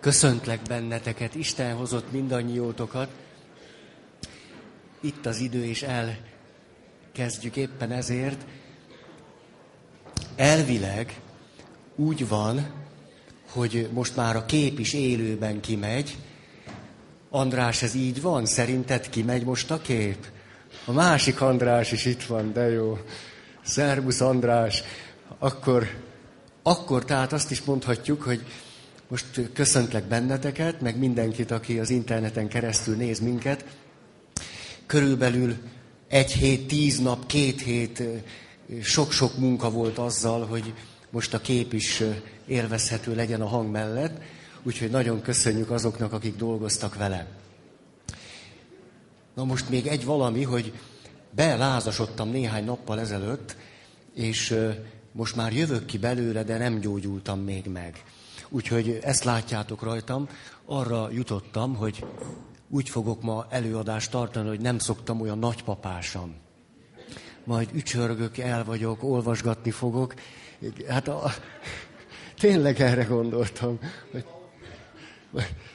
Köszöntlek benneteket, Isten hozott mindannyiótokat. Itt az idő, és elkezdjük éppen ezért. Elvileg úgy van, hogy most már a kép is élőben kimegy. András, ez így van? Szerinted kimegy most a kép? A másik András is itt van, de jó. Szerbusz András. Akkor, akkor tehát azt is mondhatjuk, hogy most köszöntlek benneteket, meg mindenkit, aki az interneten keresztül néz minket. Körülbelül egy hét, tíz nap, két hét sok-sok munka volt azzal, hogy most a kép is élvezhető legyen a hang mellett. Úgyhogy nagyon köszönjük azoknak, akik dolgoztak vele. Na most még egy valami, hogy belázasodtam néhány nappal ezelőtt, és most már jövök ki belőle, de nem gyógyultam még meg. Úgyhogy ezt látjátok rajtam, arra jutottam, hogy úgy fogok ma előadást tartani, hogy nem szoktam olyan nagypapásan. Majd ücsörgök, el vagyok, olvasgatni fogok. Hát a, tényleg erre gondoltam, hogy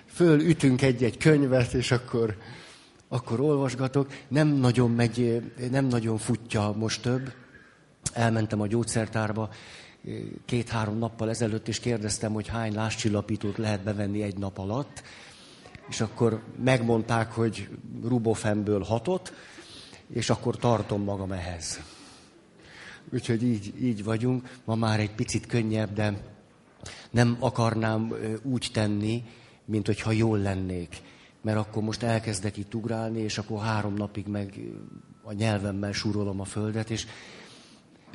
fölütünk egy-egy könyvet, és akkor, akkor olvasgatok. Nem nagyon megy, nem nagyon futja most több. Elmentem a gyógyszertárba, két-három nappal ezelőtt, és kérdeztem, hogy hány láscsillapítót lehet bevenni egy nap alatt, és akkor megmondták, hogy rubofemből hatot, és akkor tartom magam ehhez. Úgyhogy így, így vagyunk. Ma már egy picit könnyebb, de nem akarnám úgy tenni, mint hogyha jól lennék. Mert akkor most elkezdek itt ugrálni, és akkor három napig meg a nyelvemmel súrolom a földet, és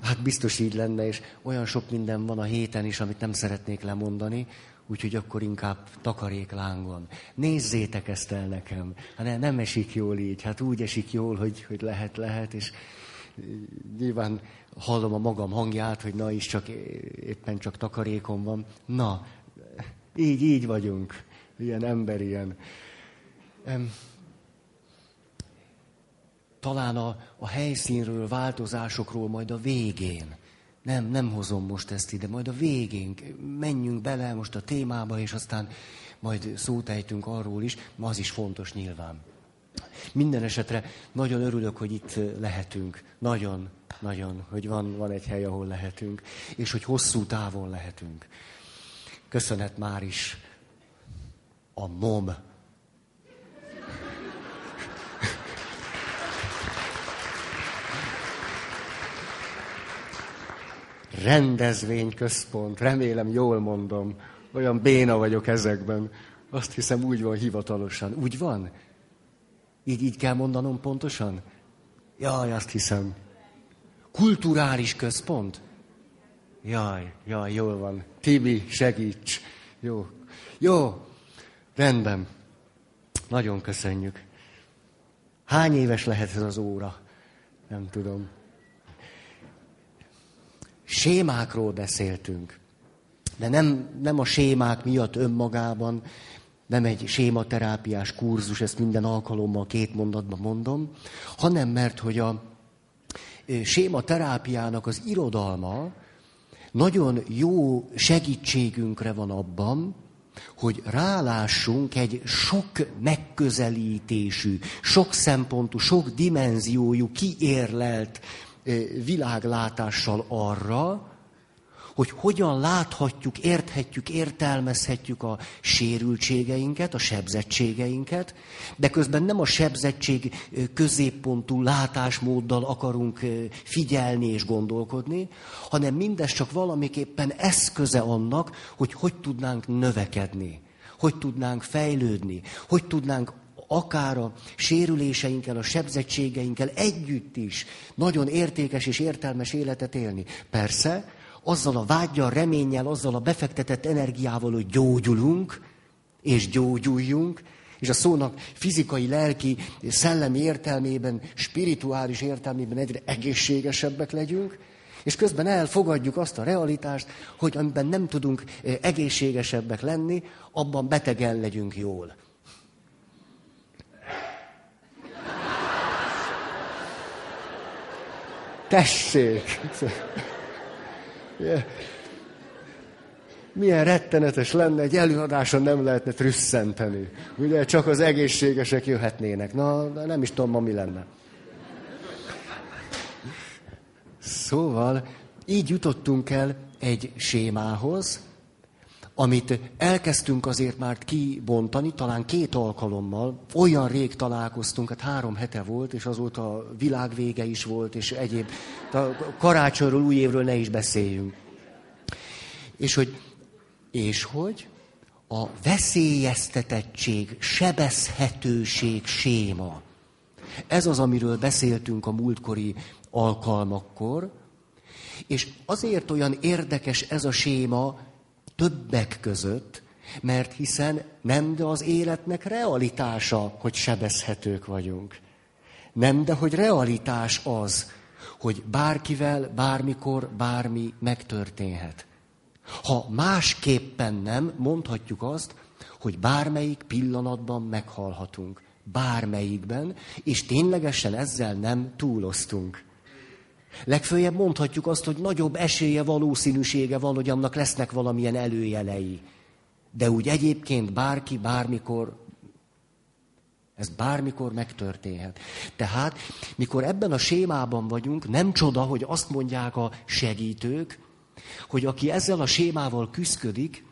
Hát biztos így lenne, és olyan sok minden van a héten is, amit nem szeretnék lemondani, úgyhogy akkor inkább takaréklángon. Nézzétek ezt el nekem. Hát ne, nem esik jól így, hát úgy esik jól, hogy, hogy lehet, lehet, és nyilván hallom a magam hangját, hogy na is csak éppen csak takarékom van. Na, így, így vagyunk. Ilyen ember, ilyen talán a, a helyszínről, változásokról majd a végén. Nem, nem hozom most ezt ide, majd a végén menjünk bele most a témába, és aztán majd szót ejtünk arról is, az is fontos nyilván. Minden esetre nagyon örülök, hogy itt lehetünk. Nagyon, nagyon, hogy van, van egy hely, ahol lehetünk, és hogy hosszú távon lehetünk. Köszönet már is a MOM rendezvényközpont, remélem jól mondom, olyan béna vagyok ezekben. Azt hiszem úgy van hivatalosan. Úgy van? Így, így kell mondanom pontosan? Jaj, azt hiszem. Kulturális központ? Jaj, jaj, jól van. Tibi, segíts. Jó. Jó, rendben. Nagyon köszönjük. Hány éves lehet ez az óra? Nem tudom sémákról beszéltünk. De nem, nem a sémák miatt önmagában, nem egy sématerápiás kurzus, ezt minden alkalommal két mondatban mondom, hanem mert, hogy a sématerápiának az irodalma nagyon jó segítségünkre van abban, hogy rálássunk egy sok megközelítésű, sok szempontú, sok dimenziójú, kiérlelt világlátással arra, hogy hogyan láthatjuk, érthetjük, értelmezhetjük a sérültségeinket, a sebzettségeinket, de közben nem a sebzettség középpontú látásmóddal akarunk figyelni és gondolkodni, hanem mindez csak valamiképpen eszköze annak, hogy hogy tudnánk növekedni, hogy tudnánk fejlődni, hogy tudnánk akár a sérüléseinkkel, a sebzettségeinkkel együtt is nagyon értékes és értelmes életet élni. Persze, azzal a vágyjal, reménnyel, azzal a befektetett energiával, hogy gyógyulunk, és gyógyuljunk, és a szónak fizikai, lelki, szellemi értelmében, spirituális értelmében egyre egészségesebbek legyünk, és közben elfogadjuk azt a realitást, hogy amiben nem tudunk eh, egészségesebbek lenni, abban betegen legyünk jól. Tessék! milyen rettenetes lenne, egy előadáson nem lehetne trüsszenteni. Ugye csak az egészségesek jöhetnének. Na, nem is tudom ma mi lenne. Szóval így jutottunk el egy sémához, amit elkezdtünk azért már kibontani, talán két alkalommal, olyan rég találkoztunk, hát három hete volt, és azóta világvége is volt, és egyéb, a karácsonyról, új évről ne is beszéljünk. És hogy, és hogy a veszélyeztetettség, sebezhetőség séma. Ez az, amiről beszéltünk a múltkori alkalmakkor, és azért olyan érdekes ez a séma, többek között, mert hiszen nem de az életnek realitása, hogy sebezhetők vagyunk. Nem de hogy realitás az, hogy bárkivel, bármikor, bármi megtörténhet. Ha másképpen nem, mondhatjuk azt, hogy bármelyik pillanatban meghalhatunk. Bármelyikben, és ténylegesen ezzel nem túloztunk. Legfőjebb mondhatjuk azt, hogy nagyobb esélye, valószínűsége van, hogy annak lesznek valamilyen előjelei. De úgy egyébként bárki, bármikor, ez bármikor megtörténhet. Tehát, mikor ebben a sémában vagyunk, nem csoda, hogy azt mondják a segítők, hogy aki ezzel a sémával küzdik,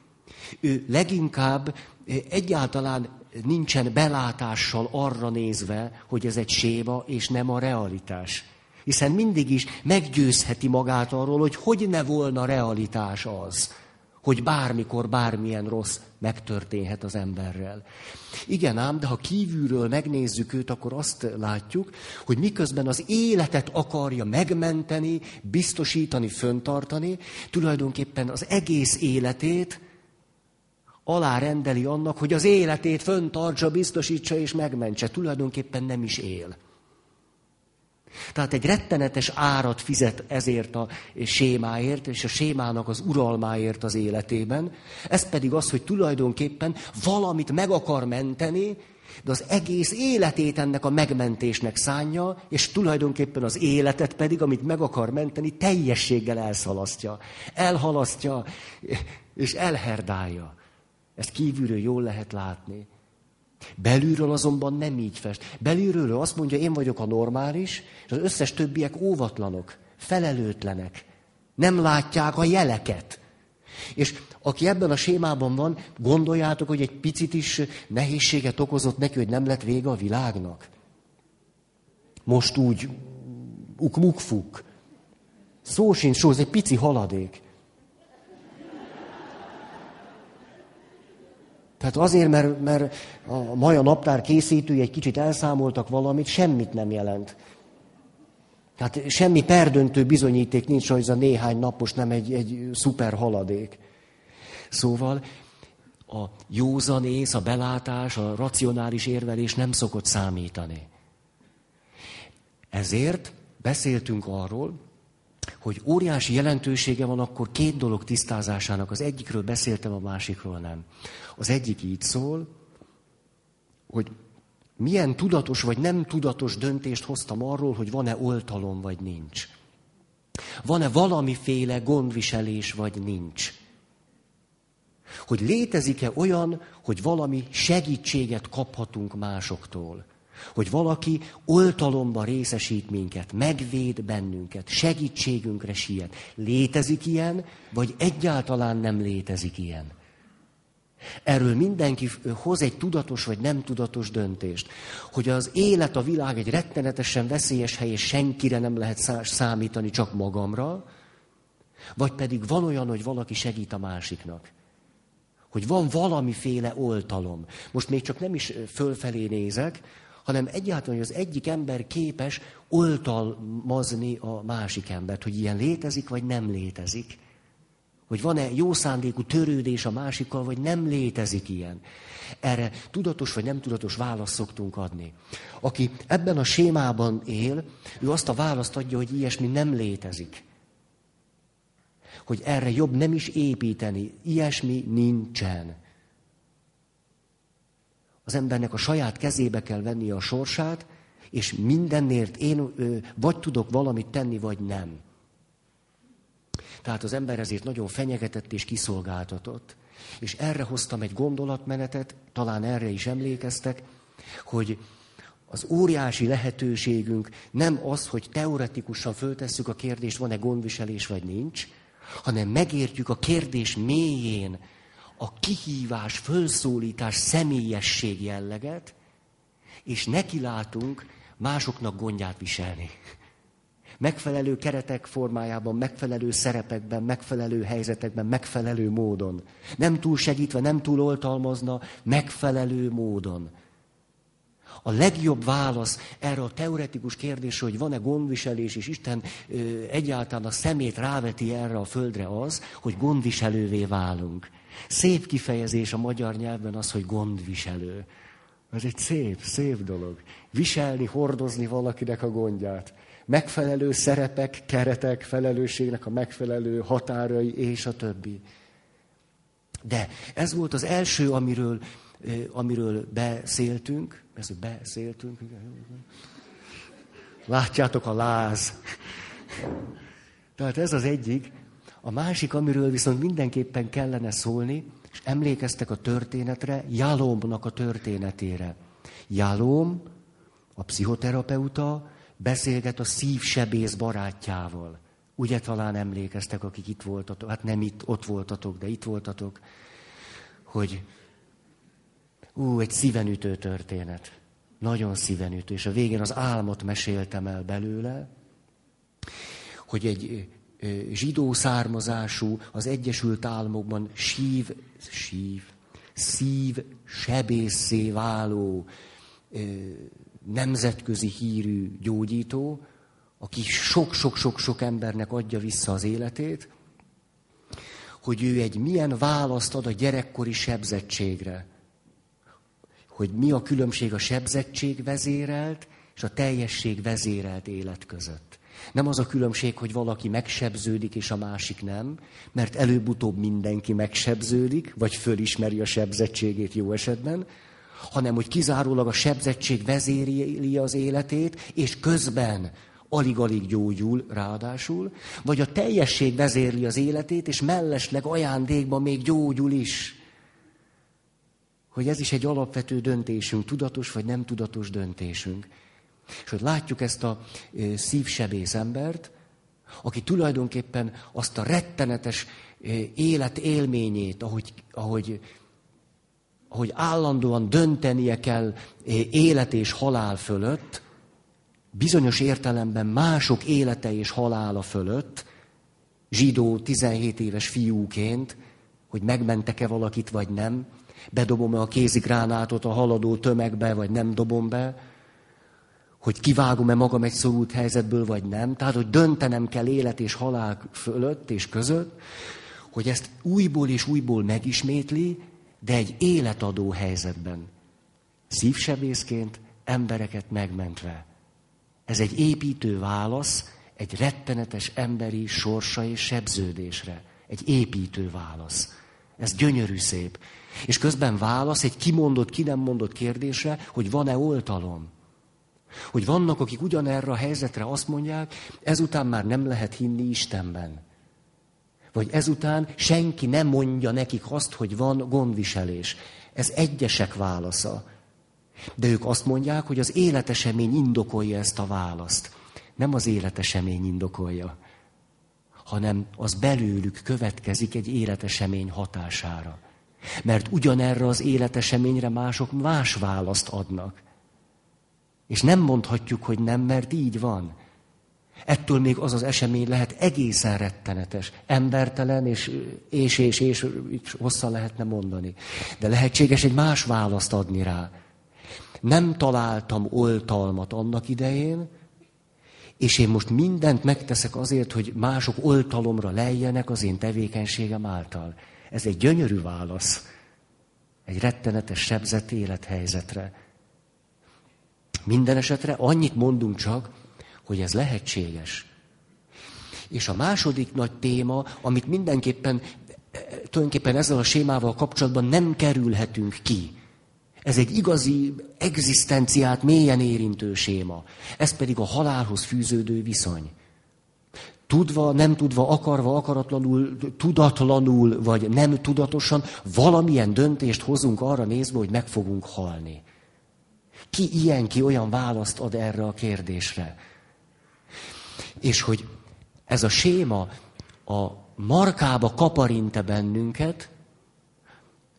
ő leginkább egyáltalán nincsen belátással arra nézve, hogy ez egy séma és nem a realitás hiszen mindig is meggyőzheti magát arról, hogy hogy ne volna realitás az, hogy bármikor bármilyen rossz megtörténhet az emberrel. Igen ám, de ha kívülről megnézzük őt, akkor azt látjuk, hogy miközben az életet akarja megmenteni, biztosítani, föntartani, tulajdonképpen az egész életét alárendeli annak, hogy az életét föntartsa, biztosítsa és megmentse. Tulajdonképpen nem is él. Tehát egy rettenetes árat fizet ezért a sémáért, és a sémának az uralmáért az életében. Ez pedig az, hogy tulajdonképpen valamit meg akar menteni, de az egész életét ennek a megmentésnek szánja, és tulajdonképpen az életet pedig, amit meg akar menteni, teljességgel elszalasztja. Elhalasztja, és elherdálja. Ezt kívülről jól lehet látni. Belülről azonban nem így fest. Belülről azt mondja, én vagyok a normális, és az összes többiek óvatlanok, felelőtlenek. Nem látják a jeleket. És aki ebben a sémában van, gondoljátok, hogy egy picit is nehézséget okozott neki, hogy nem lett vége a világnak? Most úgy ukmukfuk. Szó sincs szó, ez egy pici haladék. Tehát azért, mert, mert a Maja naptár készítői egy kicsit elszámoltak valamit, semmit nem jelent. Tehát semmi perdöntő bizonyíték nincs, hogy ez a néhány napos nem egy, egy szuper haladék. Szóval a józanész, a belátás, a racionális érvelés nem szokott számítani. Ezért beszéltünk arról, hogy óriási jelentősége van akkor két dolog tisztázásának. Az egyikről beszéltem, a másikról nem. Az egyik így szól, hogy milyen tudatos vagy nem tudatos döntést hoztam arról, hogy van-e oltalom vagy nincs. Van-e valamiféle gondviselés vagy nincs. Hogy létezik-e olyan, hogy valami segítséget kaphatunk másoktól. Hogy valaki oltalomba részesít minket, megvéd bennünket, segítségünkre siet. Létezik ilyen, vagy egyáltalán nem létezik ilyen? Erről mindenki hoz egy tudatos vagy nem tudatos döntést. Hogy az élet, a világ egy rettenetesen veszélyes hely, és senkire nem lehet számítani, csak magamra, vagy pedig van olyan, hogy valaki segít a másiknak. Hogy van valamiféle oltalom. Most még csak nem is fölfelé nézek, hanem egyáltalán, hogy az egyik ember képes oltalmazni a másik embert, hogy ilyen létezik, vagy nem létezik. Hogy van-e jó szándékú törődés a másikkal, vagy nem létezik ilyen. Erre tudatos vagy nem tudatos választ szoktunk adni. Aki ebben a sémában él, ő azt a választ adja, hogy ilyesmi nem létezik. Hogy erre jobb nem is építeni. Ilyesmi nincsen. Az embernek a saját kezébe kell vennie a sorsát, és mindenért én vagy tudok valamit tenni, vagy nem. Tehát az ember ezért nagyon fenyegetett és kiszolgáltatott. És erre hoztam egy gondolatmenetet, talán erre is emlékeztek, hogy az óriási lehetőségünk nem az, hogy teoretikusan föltesszük a kérdést, van-e gondviselés vagy nincs, hanem megértjük a kérdés mélyén a kihívás, fölszólítás, személyesség jelleget, és nekilátunk másoknak gondját viselni. Megfelelő keretek formájában, megfelelő szerepekben, megfelelő helyzetekben, megfelelő módon. Nem túl segítve, nem túl oltalmazna, megfelelő módon. A legjobb válasz erre a teoretikus kérdésre, hogy van-e gondviselés, és Isten ö, egyáltalán a szemét ráveti erre a földre az, hogy gondviselővé válunk. Szép kifejezés a magyar nyelvben az, hogy gondviselő. Ez egy szép, szép dolog. Viselni, hordozni valakinek a gondját. Megfelelő szerepek, keretek, felelősségnek a megfelelő határai, és a többi. De ez volt az első, amiről, amiről beszéltünk. Ez beszéltünk. Látjátok a láz. Tehát ez az egyik. A másik, amiről viszont mindenképpen kellene szólni, és emlékeztek a történetre, Jalomnak a történetére. Jalom, a pszichoterapeuta, beszélget a szívsebész barátjával. Ugye talán emlékeztek, akik itt voltatok, hát nem itt, ott voltatok, de itt voltatok, hogy ú, egy szívenütő történet. Nagyon szívenütő. És a végén az álmot meséltem el belőle, hogy egy zsidó származású, az Egyesült Államokban sív, sív, szív sebészé váló nemzetközi hírű gyógyító, aki sok-sok-sok-sok embernek adja vissza az életét, hogy ő egy milyen választ ad a gyerekkori sebzettségre. Hogy mi a különbség a sebzettség vezérelt és a teljesség vezérelt élet között. Nem az a különbség, hogy valaki megsebződik, és a másik nem, mert előbb-utóbb mindenki megsebződik, vagy fölismeri a sebzettségét jó esetben, hanem hogy kizárólag a sebzettség vezéri az életét, és közben alig-alig gyógyul ráadásul, vagy a teljesség vezérli az életét, és mellesleg ajándékban még gyógyul is. Hogy ez is egy alapvető döntésünk, tudatos vagy nem tudatos döntésünk. És hogy látjuk ezt a szívsebész embert, aki tulajdonképpen azt a rettenetes élet élményét, ahogy, ahogy, ahogy állandóan döntenie kell élet és halál fölött, bizonyos értelemben mások élete és halála fölött, zsidó 17 éves fiúként, hogy megmentek-e valakit, vagy nem, bedobom-e a kézigránátot a haladó tömegbe, vagy nem dobom be, hogy kivágom-e magam egy szorult helyzetből, vagy nem. Tehát, hogy döntenem kell élet és halál fölött és között, hogy ezt újból és újból megismétli, de egy életadó helyzetben. Szívsebészként, embereket megmentve. Ez egy építő válasz egy rettenetes emberi sorsa és sebződésre. Egy építő válasz. Ez gyönyörű szép. És közben válasz egy kimondott, ki nem mondott kérdésre, hogy van-e oltalom. Hogy vannak, akik ugyanerre a helyzetre azt mondják, ezután már nem lehet hinni Istenben. Vagy ezután senki nem mondja nekik azt, hogy van gondviselés. Ez egyesek válasza. De ők azt mondják, hogy az életesemény indokolja ezt a választ. Nem az életesemény indokolja, hanem az belőlük következik egy életesemény hatására. Mert ugyanerre az életeseményre mások más választ adnak. És nem mondhatjuk, hogy nem, mert így van. Ettől még az az esemény lehet egészen rettenetes, embertelen, és, és, és, és, és hosszan lehetne mondani. De lehetséges egy más választ adni rá. Nem találtam oltalmat annak idején, és én most mindent megteszek azért, hogy mások oltalomra lejjenek az én tevékenységem által. Ez egy gyönyörű válasz. Egy rettenetes sebzett élethelyzetre. Minden esetre annyit mondunk csak, hogy ez lehetséges. És a második nagy téma, amit mindenképpen, tulajdonképpen ezzel a sémával kapcsolatban nem kerülhetünk ki. Ez egy igazi egzisztenciát mélyen érintő séma. Ez pedig a halálhoz fűződő viszony. tudva, nem tudva, akarva, akaratlanul, tudatlanul, vagy nem tudatosan, valamilyen döntést hozunk arra nézve, hogy meg fogunk halni. Ki ilyen, ki olyan választ ad erre a kérdésre? És hogy ez a séma a markába kaparinte bennünket,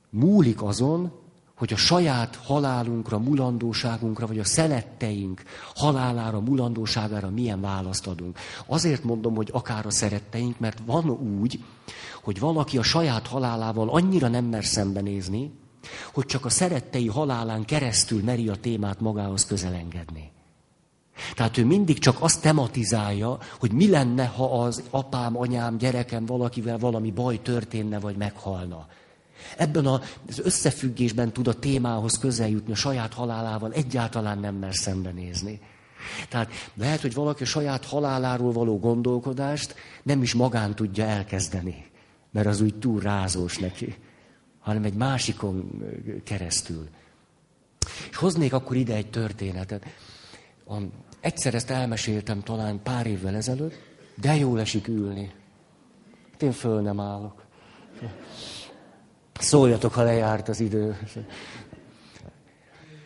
múlik azon, hogy a saját halálunkra, mulandóságunkra, vagy a szeretteink halálára, mulandóságára milyen választ adunk. Azért mondom, hogy akár a szeretteink, mert van úgy, hogy valaki a saját halálával annyira nem mer szembenézni, hogy csak a szerettei halálán keresztül meri a témát magához közelengedni. Tehát ő mindig csak azt tematizálja, hogy mi lenne, ha az apám, anyám, gyerekem valakivel valami baj történne, vagy meghalna. Ebben az összefüggésben tud a témához közel jutni, a saját halálával egyáltalán nem mer szembenézni. Tehát lehet, hogy valaki a saját haláláról való gondolkodást nem is magán tudja elkezdeni, mert az úgy túl rázós neki, hanem egy másikon keresztül. És hoznék akkor ide egy történetet. Egyszer ezt elmeséltem talán pár évvel ezelőtt, de jól esik ülni. Én föl nem állok. Szóljatok, ha lejárt az idő.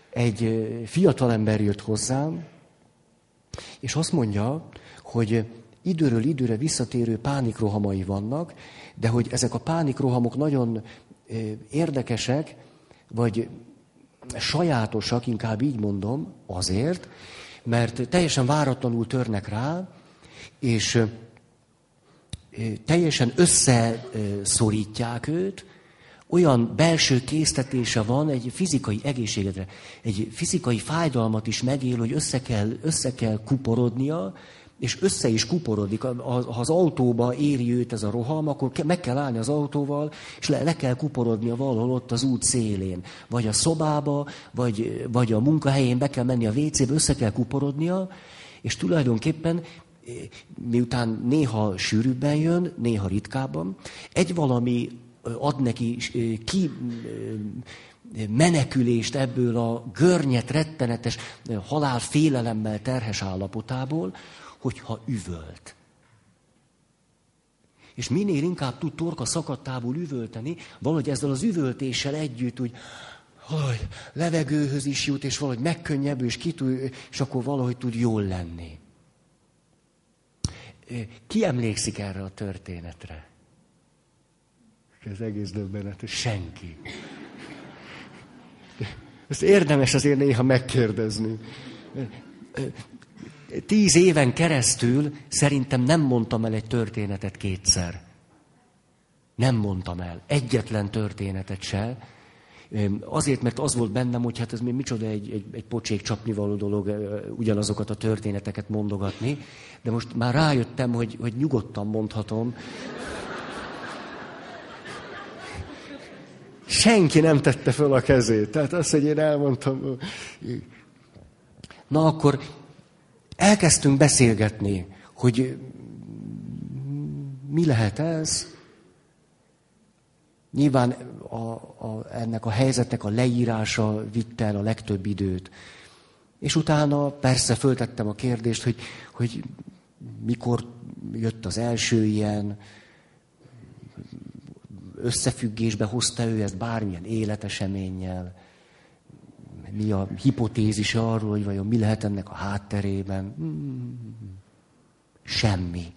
Egy fiatalember jött hozzám, és azt mondja, hogy időről időre visszatérő pánikrohamai vannak, de hogy ezek a pánikrohamok nagyon érdekesek, vagy sajátosak, inkább így mondom, azért, mert teljesen váratlanul törnek rá, és teljesen összeszorítják őt, olyan belső késztetése van egy fizikai egészségedre, egy fizikai fájdalmat is megél, hogy össze kell, össze kell kuporodnia, és össze is kuporodik. Ha az autóba éri őt ez a roham, akkor meg kell állni az autóval, és le, le kell kuporodnia valahol ott az út szélén. Vagy a szobába, vagy, vagy a munkahelyén be kell menni a WC-be, össze kell kuporodnia, és tulajdonképpen miután néha sűrűbben jön, néha ritkábban, egy valami ad neki ki menekülést ebből a görnyet, rettenetes, halál félelemmel terhes állapotából, hogyha üvölt. És minél inkább tud torka szakadtából üvölteni, valahogy ezzel az üvöltéssel együtt úgy, hogy levegőhöz is jut, és valahogy megkönnyebbül, és, kitud, és akkor valahogy tud jól lenni. Ki emlékszik erre a történetre? Ez egész döbbenetes. Senki. Ezt érdemes azért néha megkérdezni. Tíz éven keresztül szerintem nem mondtam el egy történetet kétszer. Nem mondtam el. Egyetlen történetet se. Azért, mert az volt bennem, hogy hát ez még micsoda egy, egy, egy pocsék csapnivaló dolog ugyanazokat a történeteket mondogatni, de most már rájöttem, hogy, hogy nyugodtan mondhatom, Senki nem tette föl a kezét. Tehát azt, hogy én elmondtam. Na akkor elkezdtünk beszélgetni, hogy mi lehet ez. Nyilván a, a, ennek a helyzetnek a leírása vitte el a legtöbb időt. És utána persze föltettem a kérdést, hogy, hogy mikor jött az első ilyen, összefüggésbe hozta ő ezt bármilyen életeseménnyel, mi a hipotézis arról, hogy vajon mi lehet ennek a hátterében. Semmi.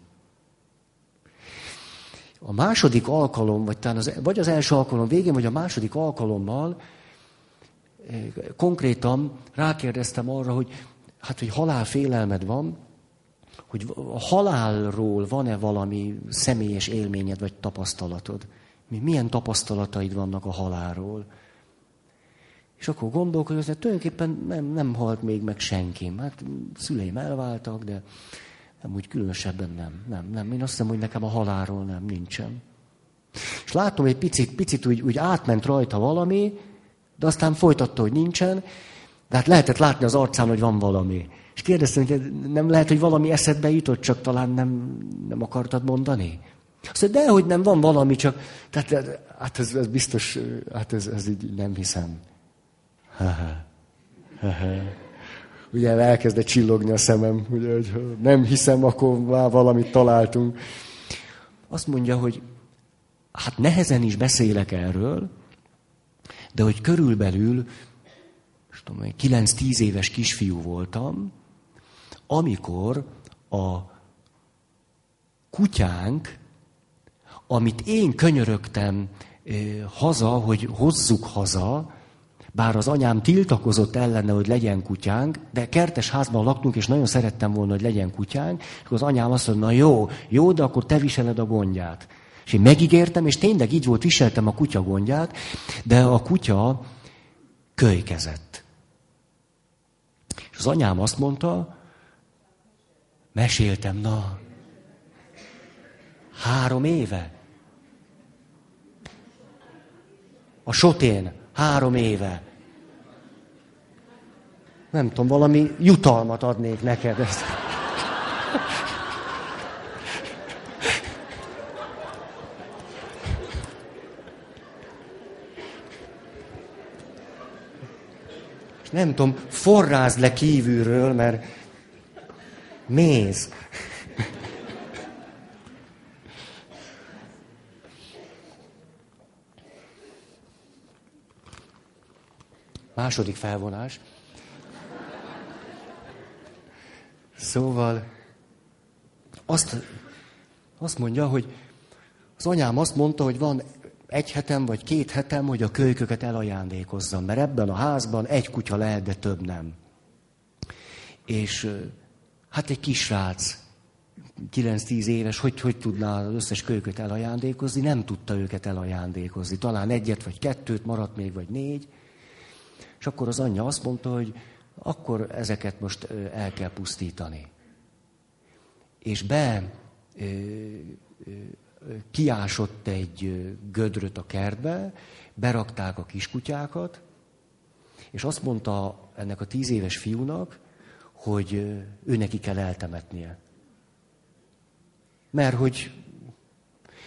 A második alkalom, vagy talán az, vagy az első alkalom végén, vagy a második alkalommal eh, konkrétan rákérdeztem arra, hogy hát, hogy halálfélelmed van, hogy a halálról van-e valami személyes élményed vagy tapasztalatod. Mi, milyen tapasztalataid vannak a halálról? És akkor gondolkodom, hogy tulajdonképpen nem, nem halt még meg senki. Hát szüleim elváltak, de nem úgy különösebben nem. Nem, nem. Én azt hiszem, hogy nekem a halálról nem, nincsen. És látom, egy picit, picit úgy, úgy átment rajta valami, de aztán folytatta, hogy nincsen, de hát lehetett látni az arcán, hogy van valami. És kérdeztem, hogy nem lehet, hogy valami eszedbe jutott, csak talán nem, nem akartad mondani? Azt mondja, de hogy nem, van valami, csak, tehát, hát ez, ez biztos, hát ez, ez így nem hiszem. Ugye elkezdett csillogni a szemem, ugye, hogy nem hiszem, akkor már valamit találtunk. Azt mondja, hogy hát nehezen is beszélek erről, de hogy körülbelül, tudom, 9-10 éves kisfiú voltam, amikor a kutyánk, amit én könyörögtem haza, hogy hozzuk haza, bár az anyám tiltakozott ellene, hogy legyen kutyánk, de kertes házban laktunk, és nagyon szerettem volna, hogy legyen kutyánk, és az anyám azt mondta, na jó, jó, de akkor te viseled a gondját. És én megígértem, és tényleg így volt, viseltem a kutya gondját, de a kutya kölykezett. És az anyám azt mondta, meséltem, na, három éve. A sotén, három éve. Nem tudom, valami jutalmat adnék neked. Ezt. És nem tudom, forráz le kívülről, mert méz. Második felvonás. Szóval azt, azt mondja, hogy az anyám azt mondta, hogy van egy hetem vagy két hetem, hogy a kölyköket elajándékozzam, mert ebben a házban egy kutya lehet, de több nem. És hát egy kisrác, 9-10 éves, hogy, hogy tudná az összes kölyköt elajándékozni, nem tudta őket elajándékozni. Talán egyet vagy kettőt, maradt még vagy négy. És akkor az anyja azt mondta, hogy akkor ezeket most el kell pusztítani. És be kiásott egy gödröt a kertbe, berakták a kiskutyákat, és azt mondta ennek a tíz éves fiúnak, hogy ő neki kell eltemetnie. Mert hogy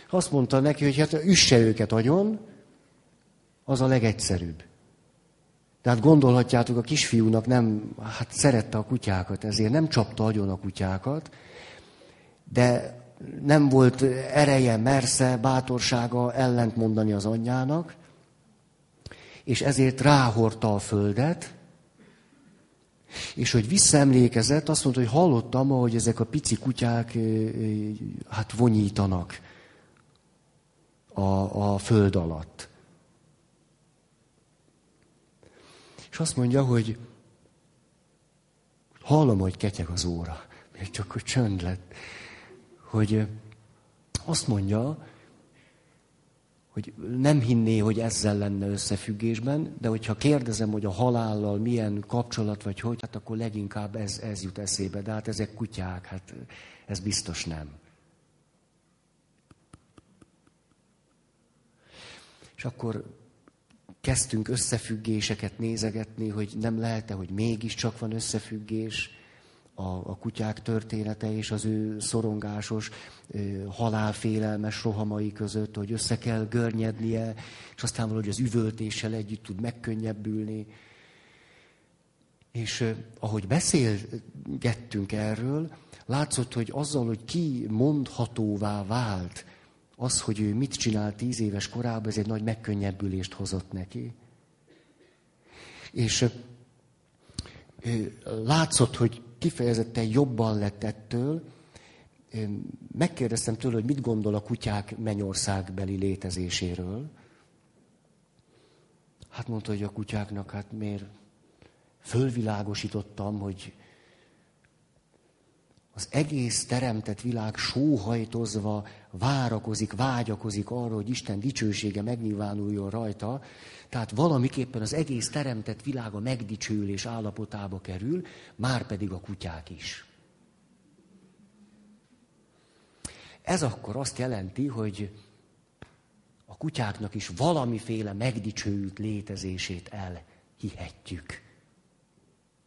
azt mondta neki, hogy hát üsse őket agyon, az a legegyszerűbb. Tehát gondolhatjátok, a kisfiúnak nem, hát szerette a kutyákat, ezért nem csapta agyon a kutyákat, de nem volt ereje, mersze, bátorsága ellent mondani az anyjának, és ezért ráhordta a földet, és hogy visszaemlékezett, azt mondta, hogy hallottam, hogy ezek a pici kutyák hát vonyítanak a, a föld alatt. És azt mondja, hogy hallom, hogy ketyeg az óra. Még csak, hogy csönd lett. Hogy azt mondja, hogy nem hinné, hogy ezzel lenne összefüggésben, de hogyha kérdezem, hogy a halállal milyen kapcsolat, vagy hogy, hát akkor leginkább ez, ez jut eszébe. De hát ezek kutyák, hát ez biztos nem. És akkor kezdtünk összefüggéseket nézegetni, hogy nem lehet-e, hogy mégiscsak van összefüggés a, a kutyák története és az ő szorongásos, halálfélelmes rohamai között, hogy össze kell görnyednie, és aztán valahogy az üvöltéssel együtt tud megkönnyebbülni. És ahogy beszélgettünk erről, látszott, hogy azzal, hogy ki mondhatóvá vált az, hogy ő mit csinál tíz éves korában, ez egy nagy megkönnyebbülést hozott neki. És látszott, hogy kifejezetten jobban lett ettől. Megkérdeztem tőle, hogy mit gondol a kutyák mennyországbeli létezéséről. Hát mondta, hogy a kutyáknak, hát miért fölvilágosítottam, hogy az egész teremtett világ sóhajtozva várakozik, vágyakozik arra, hogy Isten dicsősége megnyilvánuljon rajta. Tehát valamiképpen az egész teremtett világ a megdicsőlés állapotába kerül, már pedig a kutyák is. Ez akkor azt jelenti, hogy a kutyáknak is valamiféle megdicsőült létezését elhihetjük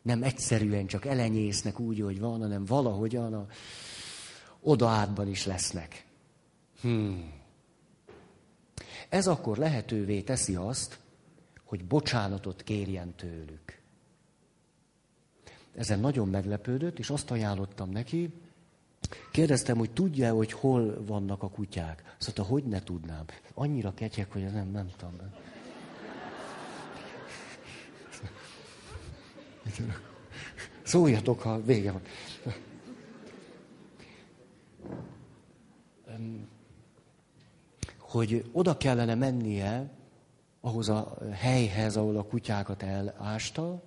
nem egyszerűen csak elenyésznek úgy, hogy van, hanem valahogyan a odaátban is lesznek. Hmm. Ez akkor lehetővé teszi azt, hogy bocsánatot kérjen tőlük. ezen nagyon meglepődött, és azt ajánlottam neki, Kérdeztem, hogy tudja hogy hol vannak a kutyák. Azt mondta, hogy ne tudnám. Annyira ketyek, hogy nem, nem tudom. Szóljatok, ha vége van. Hogy oda kellene mennie ahhoz a helyhez, ahol a kutyákat elásta,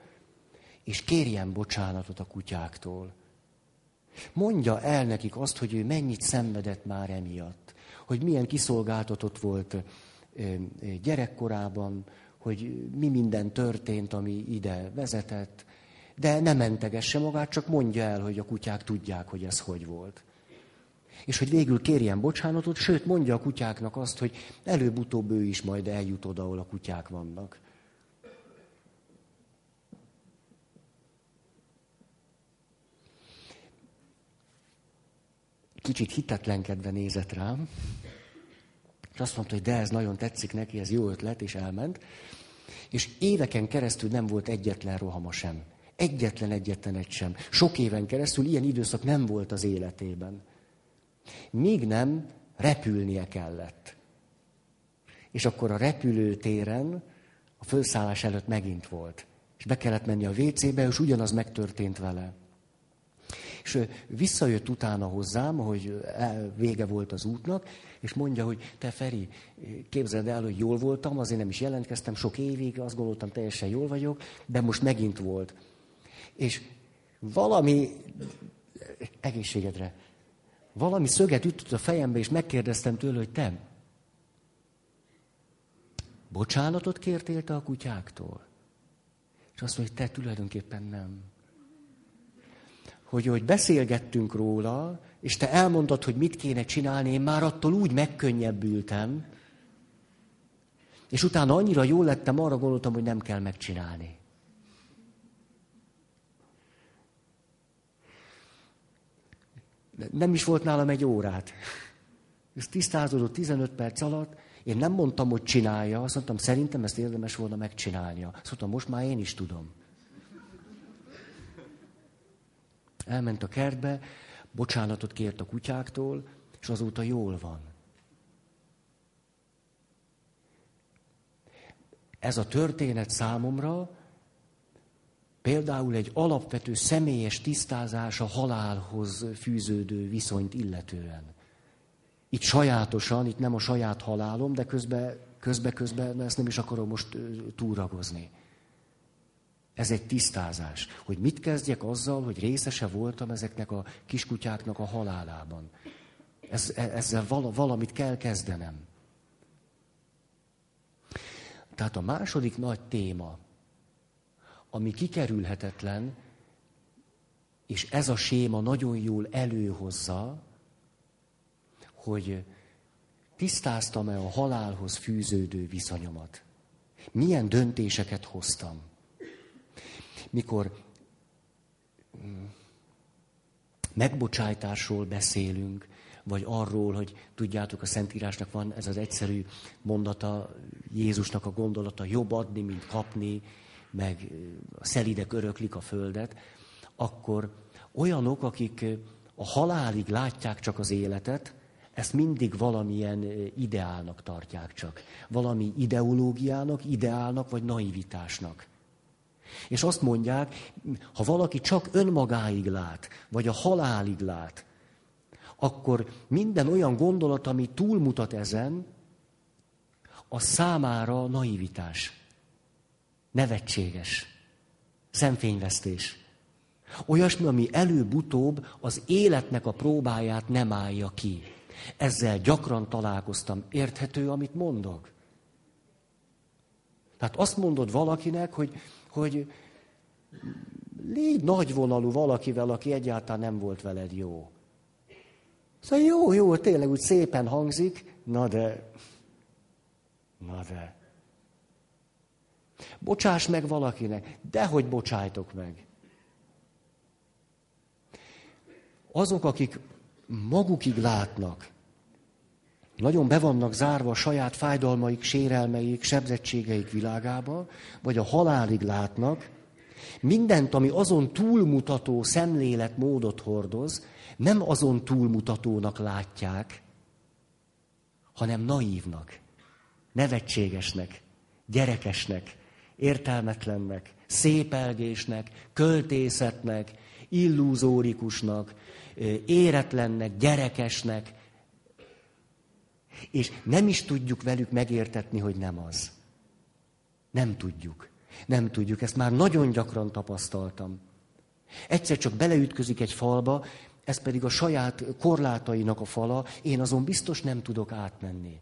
és kérjen bocsánatot a kutyáktól. Mondja el nekik azt, hogy ő mennyit szenvedett már emiatt, hogy milyen kiszolgáltatott volt gyerekkorában, hogy mi minden történt, ami ide vezetett, de nem mentegesse magát, csak mondja el, hogy a kutyák tudják, hogy ez hogy volt. És hogy végül kérjen bocsánatot, sőt mondja a kutyáknak azt, hogy előbb-utóbb ő is majd eljut oda, ahol a kutyák vannak. Kicsit hitetlenkedve nézett rám, és azt mondta, hogy de ez nagyon tetszik neki, ez jó ötlet, és elment. És éveken keresztül nem volt egyetlen rohama sem. Egyetlen, egyetlen egy sem. Sok éven keresztül ilyen időszak nem volt az életében. Míg nem repülnie kellett. És akkor a repülőtéren a felszállás előtt megint volt. És be kellett menni a WC-be, és ugyanaz megtörtént vele. És visszajött utána hozzám, hogy vége volt az útnak, és mondja, hogy te Feri, képzeld el, hogy jól voltam, azért nem is jelentkeztem sok évig, azt gondoltam, teljesen jól vagyok, de most megint volt. És valami, egészségedre, valami szöget ütött a fejembe, és megkérdeztem tőle, hogy te, bocsánatot kértél te a kutyáktól? És azt mondja, hogy te tulajdonképpen nem hogy, hogy beszélgettünk róla, és te elmondod, hogy mit kéne csinálni, én már attól úgy megkönnyebbültem, és utána annyira jól lettem, arra gondoltam, hogy nem kell megcsinálni. Nem is volt nálam egy órát. Ez tisztázódott 15 perc alatt. Én nem mondtam, hogy csinálja, azt mondtam, szerintem ezt érdemes volna megcsinálnia. Azt mondtam, most már én is tudom. Elment a kertbe, bocsánatot kért a kutyáktól, és azóta jól van. Ez a történet számomra például egy alapvető személyes tisztázás a halálhoz fűződő viszonyt illetően. Itt sajátosan, itt nem a saját halálom, de közben, közben, közben ezt nem is akarom most túragozni. Ez egy tisztázás, hogy mit kezdjek azzal, hogy részese voltam ezeknek a kiskutyáknak a halálában. Ez, e, ezzel valamit kell kezdenem. Tehát a második nagy téma, ami kikerülhetetlen, és ez a séma nagyon jól előhozza, hogy tisztáztam-e a halálhoz fűződő viszonyomat. Milyen döntéseket hoztam mikor mm, megbocsájtásról beszélünk, vagy arról, hogy tudjátok, a Szentírásnak van ez az egyszerű mondata, Jézusnak a gondolata, jobb adni, mint kapni, meg a szelidek öröklik a földet, akkor olyanok, akik a halálig látják csak az életet, ezt mindig valamilyen ideálnak tartják csak. Valami ideológiának, ideálnak, vagy naivitásnak. És azt mondják, ha valaki csak önmagáig lát, vagy a halálig lát, akkor minden olyan gondolat, ami túlmutat ezen, a számára naivitás, nevetséges, szemfényvesztés. Olyasmi, ami előbb-utóbb az életnek a próbáját nem állja ki. Ezzel gyakran találkoztam. Érthető, amit mondok? Tehát azt mondod valakinek, hogy hogy légy nagyvonalú valakivel, aki egyáltalán nem volt veled jó. Szóval jó, jó, tényleg úgy szépen hangzik, na de, na de. Bocsáss meg valakinek, dehogy bocsájtok meg. Azok, akik magukig látnak, nagyon be vannak zárva a saját fájdalmaik, sérelmeik, sebzettségeik világába, vagy a halálig látnak, Mindent, ami azon túlmutató szemléletmódot hordoz, nem azon túlmutatónak látják, hanem naívnak, nevetségesnek, gyerekesnek, értelmetlennek, szépelgésnek, költészetnek, illúzórikusnak, éretlennek, gyerekesnek, és nem is tudjuk velük megértetni, hogy nem az. Nem tudjuk. Nem tudjuk. Ezt már nagyon gyakran tapasztaltam. Egyszer csak beleütközik egy falba, ez pedig a saját korlátainak a fala, én azon biztos nem tudok átmenni.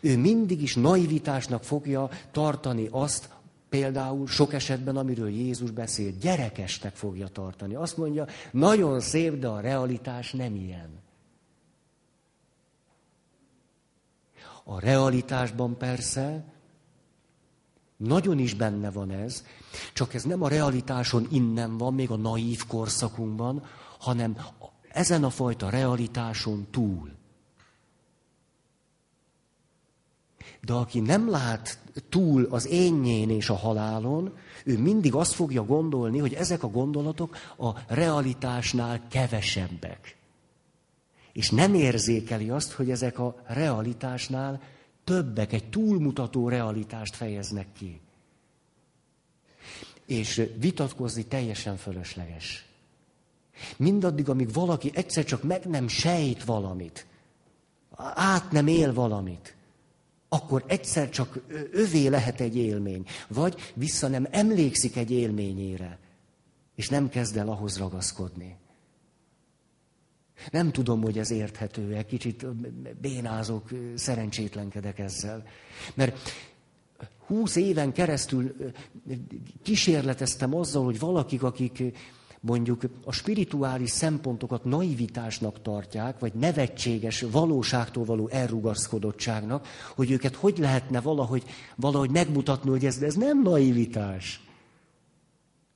Ő mindig is naivitásnak fogja tartani azt, például sok esetben, amiről Jézus beszél, gyerekesnek fogja tartani. Azt mondja, nagyon szép, de a realitás nem ilyen. A realitásban persze nagyon is benne van ez, csak ez nem a realitáson innen van, még a naív korszakunkban, hanem ezen a fajta realitáson túl. De aki nem lát túl az énnyén és a halálon, ő mindig azt fogja gondolni, hogy ezek a gondolatok a realitásnál kevesebbek. És nem érzékeli azt, hogy ezek a realitásnál többek, egy túlmutató realitást fejeznek ki. És vitatkozni teljesen fölösleges. Mindaddig, amíg valaki egyszer csak meg nem sejt valamit, át nem él valamit, akkor egyszer csak övé lehet egy élmény, vagy vissza nem emlékszik egy élményére, és nem kezd el ahhoz ragaszkodni. Nem tudom, hogy ez érthető-e, kicsit bénázok, szerencsétlenkedek ezzel. Mert húsz éven keresztül kísérleteztem azzal, hogy valakik, akik mondjuk a spirituális szempontokat naivitásnak tartják, vagy nevetséges valóságtól való elrugaszkodottságnak, hogy őket hogy lehetne valahogy, valahogy megmutatni, hogy ez, ez nem naivitás.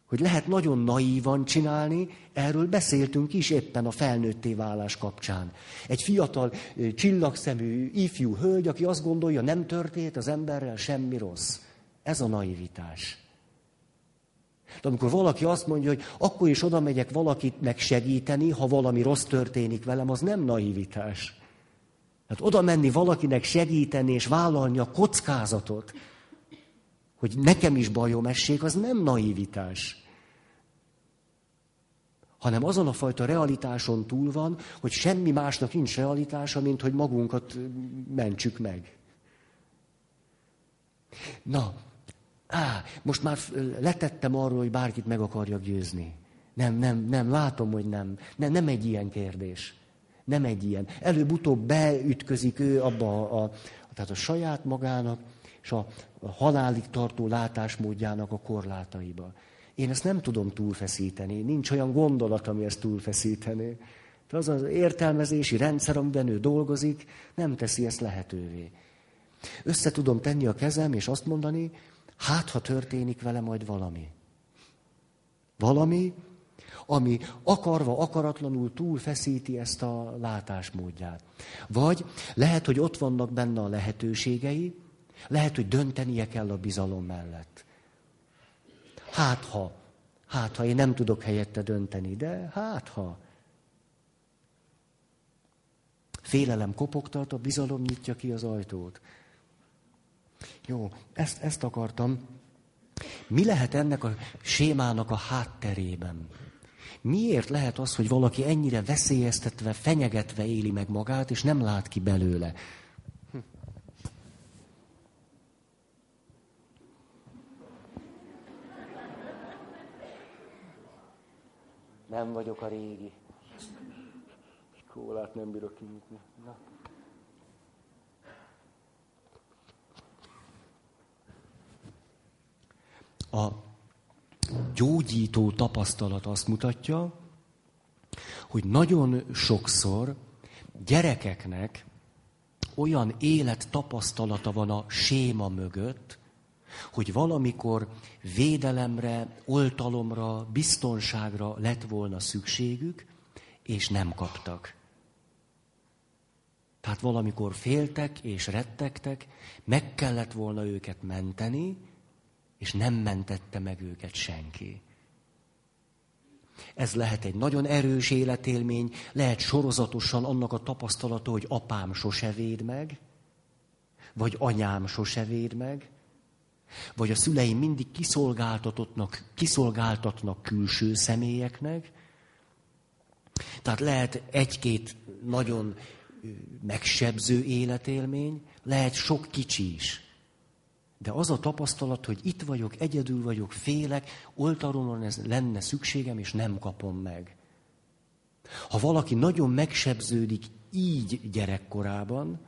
Hogy lehet nagyon naívan csinálni, erről beszéltünk is éppen a felnőtté válás kapcsán. Egy fiatal, csillagszemű, ifjú hölgy, aki azt gondolja, nem történt az emberrel semmi rossz. Ez a naivitás. De amikor valaki azt mondja, hogy akkor is oda megyek valakit megsegíteni, ha valami rossz történik velem, az nem naivitás. Hát oda menni valakinek segíteni és vállalni a kockázatot, hogy nekem is bajom essék, az nem naivitás. Hanem azon a fajta realitáson túl van, hogy semmi másnak nincs realitása, mint hogy magunkat mentsük meg. Na, Á, most már letettem arról, hogy bárkit meg akarjak győzni. Nem, nem, nem, látom, hogy nem. nem. Nem egy ilyen kérdés. Nem egy ilyen. Előbb-utóbb beütközik ő abba a, a, tehát a saját magának és a, a halálig tartó látásmódjának a korlátaiba. Én ezt nem tudom túlfeszíteni. Nincs olyan gondolat, ami ezt túlfeszítené. De az az értelmezési rendszer, amiben ő dolgozik, nem teszi ezt lehetővé. Össze tudom tenni a kezem, és azt mondani, Hát, ha történik vele majd valami. Valami, ami akarva, akaratlanul túlfeszíti ezt a látásmódját. Vagy lehet, hogy ott vannak benne a lehetőségei, lehet, hogy döntenie kell a bizalom mellett. Hát ha, hát ha én nem tudok helyette dönteni, de hát ha. Félelem kopogtat, a bizalom nyitja ki az ajtót. Jó, ezt, ezt akartam. Mi lehet ennek a sémának a hátterében? Miért lehet az, hogy valaki ennyire veszélyeztetve, fenyegetve éli meg magát, és nem lát ki belőle? Nem vagyok a régi. Kólát nem bírok kinyitni. A gyógyító tapasztalat azt mutatja, hogy nagyon sokszor gyerekeknek olyan élet tapasztalata van a séma mögött, hogy valamikor védelemre, oltalomra, biztonságra lett volna szükségük, és nem kaptak. Tehát valamikor féltek és rettegtek, meg kellett volna őket menteni, és nem mentette meg őket senki. Ez lehet egy nagyon erős életélmény, lehet sorozatosan annak a tapasztalata, hogy apám sose véd meg, vagy anyám sose véd meg, vagy a szüleim mindig kiszolgáltatottnak, kiszolgáltatnak külső személyeknek. Tehát lehet egy-két nagyon megsebző életélmény, lehet sok kicsi is. De az a tapasztalat, hogy itt vagyok, egyedül vagyok, félek, oltalomon ez lenne szükségem, és nem kapom meg. Ha valaki nagyon megsebződik így gyerekkorában,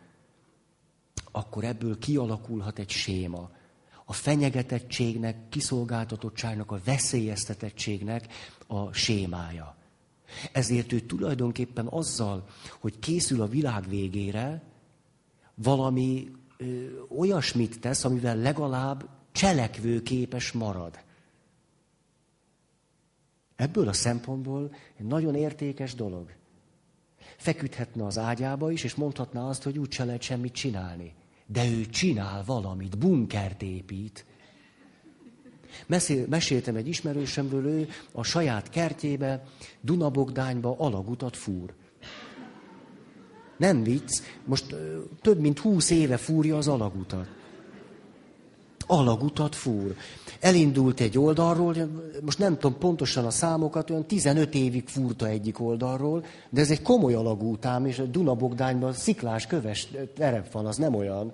akkor ebből kialakulhat egy séma. A fenyegetettségnek, kiszolgáltatottságnak, a veszélyeztetettségnek a sémája. Ezért ő tulajdonképpen azzal, hogy készül a világ végére, valami ö, olyasmit tesz, amivel legalább cselekvőképes marad. Ebből a szempontból egy nagyon értékes dolog. Feküdhetne az ágyába is, és mondhatná azt, hogy úgy se lehet semmit csinálni. De ő csinál valamit, bunkert épít. Mesél, meséltem egy ismerősömről, ő a saját kertjébe, Dunabogdányba alagutat fúr. Nem vicc, most több mint húsz éve fúrja az alagutat. Alagutat fúr. Elindult egy oldalról, most nem tudom pontosan a számokat, olyan 15 évig fúrta egyik oldalról, de ez egy komoly alagútám, és a Dunabogdányban sziklás, köves terep van, az nem olyan.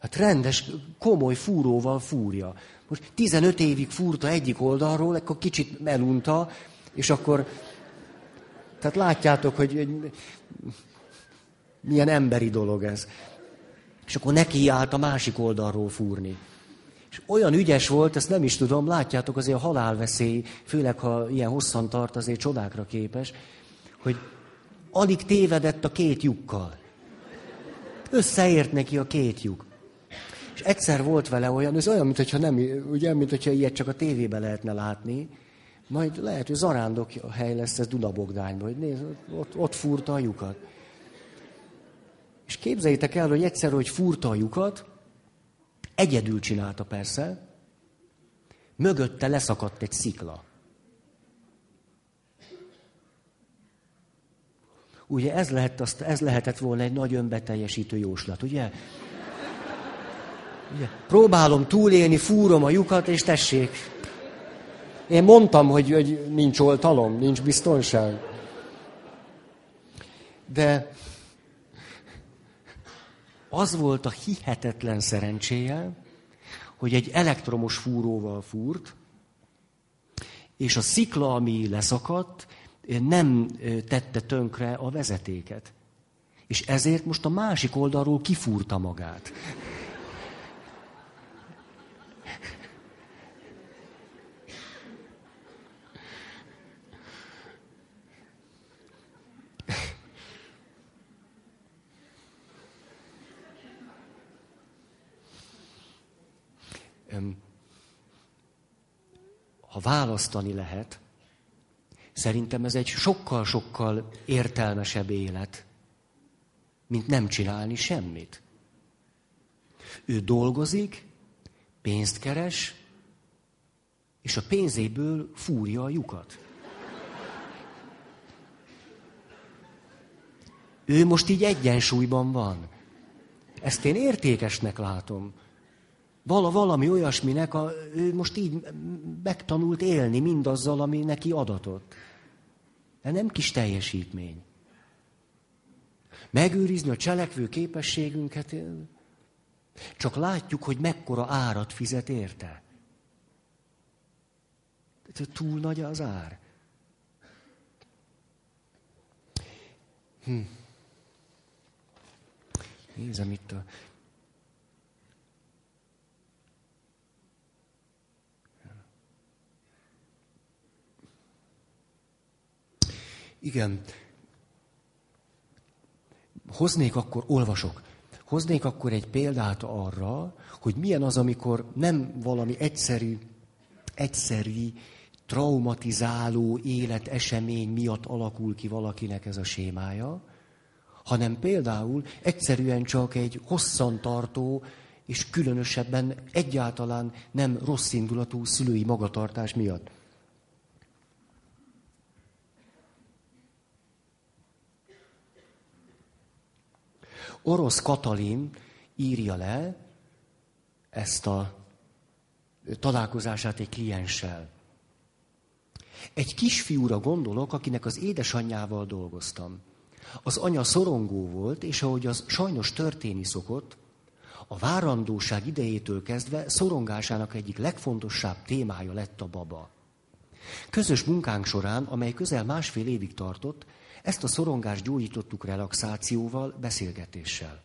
Hát rendes, komoly fúróval fúrja. Most 15 évig fúrta egyik oldalról, akkor kicsit melunta, és akkor... Tehát látjátok, hogy milyen emberi dolog ez. És akkor neki állt a másik oldalról fúrni. És olyan ügyes volt, ezt nem is tudom, látjátok, azért a halálveszély, főleg ha ilyen hosszan tart, azért csodákra képes, hogy alig tévedett a két lyukkal. Összeért neki a két lyuk. És egyszer volt vele olyan, ez olyan, mintha nem, ugye, mintha ilyet csak a tévében lehetne látni, majd lehet, hogy zarándok hely lesz ez Dunabogdányban, hogy nézd, ott, ott fúrta a lyukat. És képzeljétek el, hogy egyszer, hogy fúrta a lyukat, egyedül csinálta persze, mögötte leszakadt egy szikla. Ugye ez, lehet, azt, ez lehetett volna egy nagy önbeteljesítő jóslat, ugye? ugye? Próbálom túlélni, fúrom a lyukat, és tessék. Én mondtam, hogy, hogy nincs oltalom, nincs biztonság. De az volt a hihetetlen szerencséje, hogy egy elektromos fúróval fúrt, és a szikla, ami leszakadt, nem tette tönkre a vezetéket. És ezért most a másik oldalról kifúrta magát. Választani lehet, szerintem ez egy sokkal-sokkal értelmesebb élet, mint nem csinálni semmit. Ő dolgozik, pénzt keres, és a pénzéből fúrja a lyukat. Ő most így egyensúlyban van. Ezt én értékesnek látom. Vala, valami olyasminek a, ő most így megtanult élni mindazzal, ami neki adatott. De nem kis teljesítmény. Megőrizni a cselekvő képességünket, csak látjuk, hogy mekkora árat fizet érte. Túl nagy az ár. Hm. Nézem itt a Igen. Hoznék akkor, olvasok, hoznék akkor egy példát arra, hogy milyen az, amikor nem valami egyszerű, egyszerű, traumatizáló életesemény miatt alakul ki valakinek ez a sémája, hanem például egyszerűen csak egy hosszantartó és különösebben egyáltalán nem rossz indulatú szülői magatartás miatt. Orosz Katalin írja le ezt a találkozását egy klienssel. Egy kisfiúra gondolok, akinek az édesanyjával dolgoztam. Az anya szorongó volt, és ahogy az sajnos történni szokott, a várandóság idejétől kezdve szorongásának egyik legfontosabb témája lett a baba. Közös munkánk során, amely közel másfél évig tartott, ezt a szorongást gyógyítottuk relaxációval, beszélgetéssel.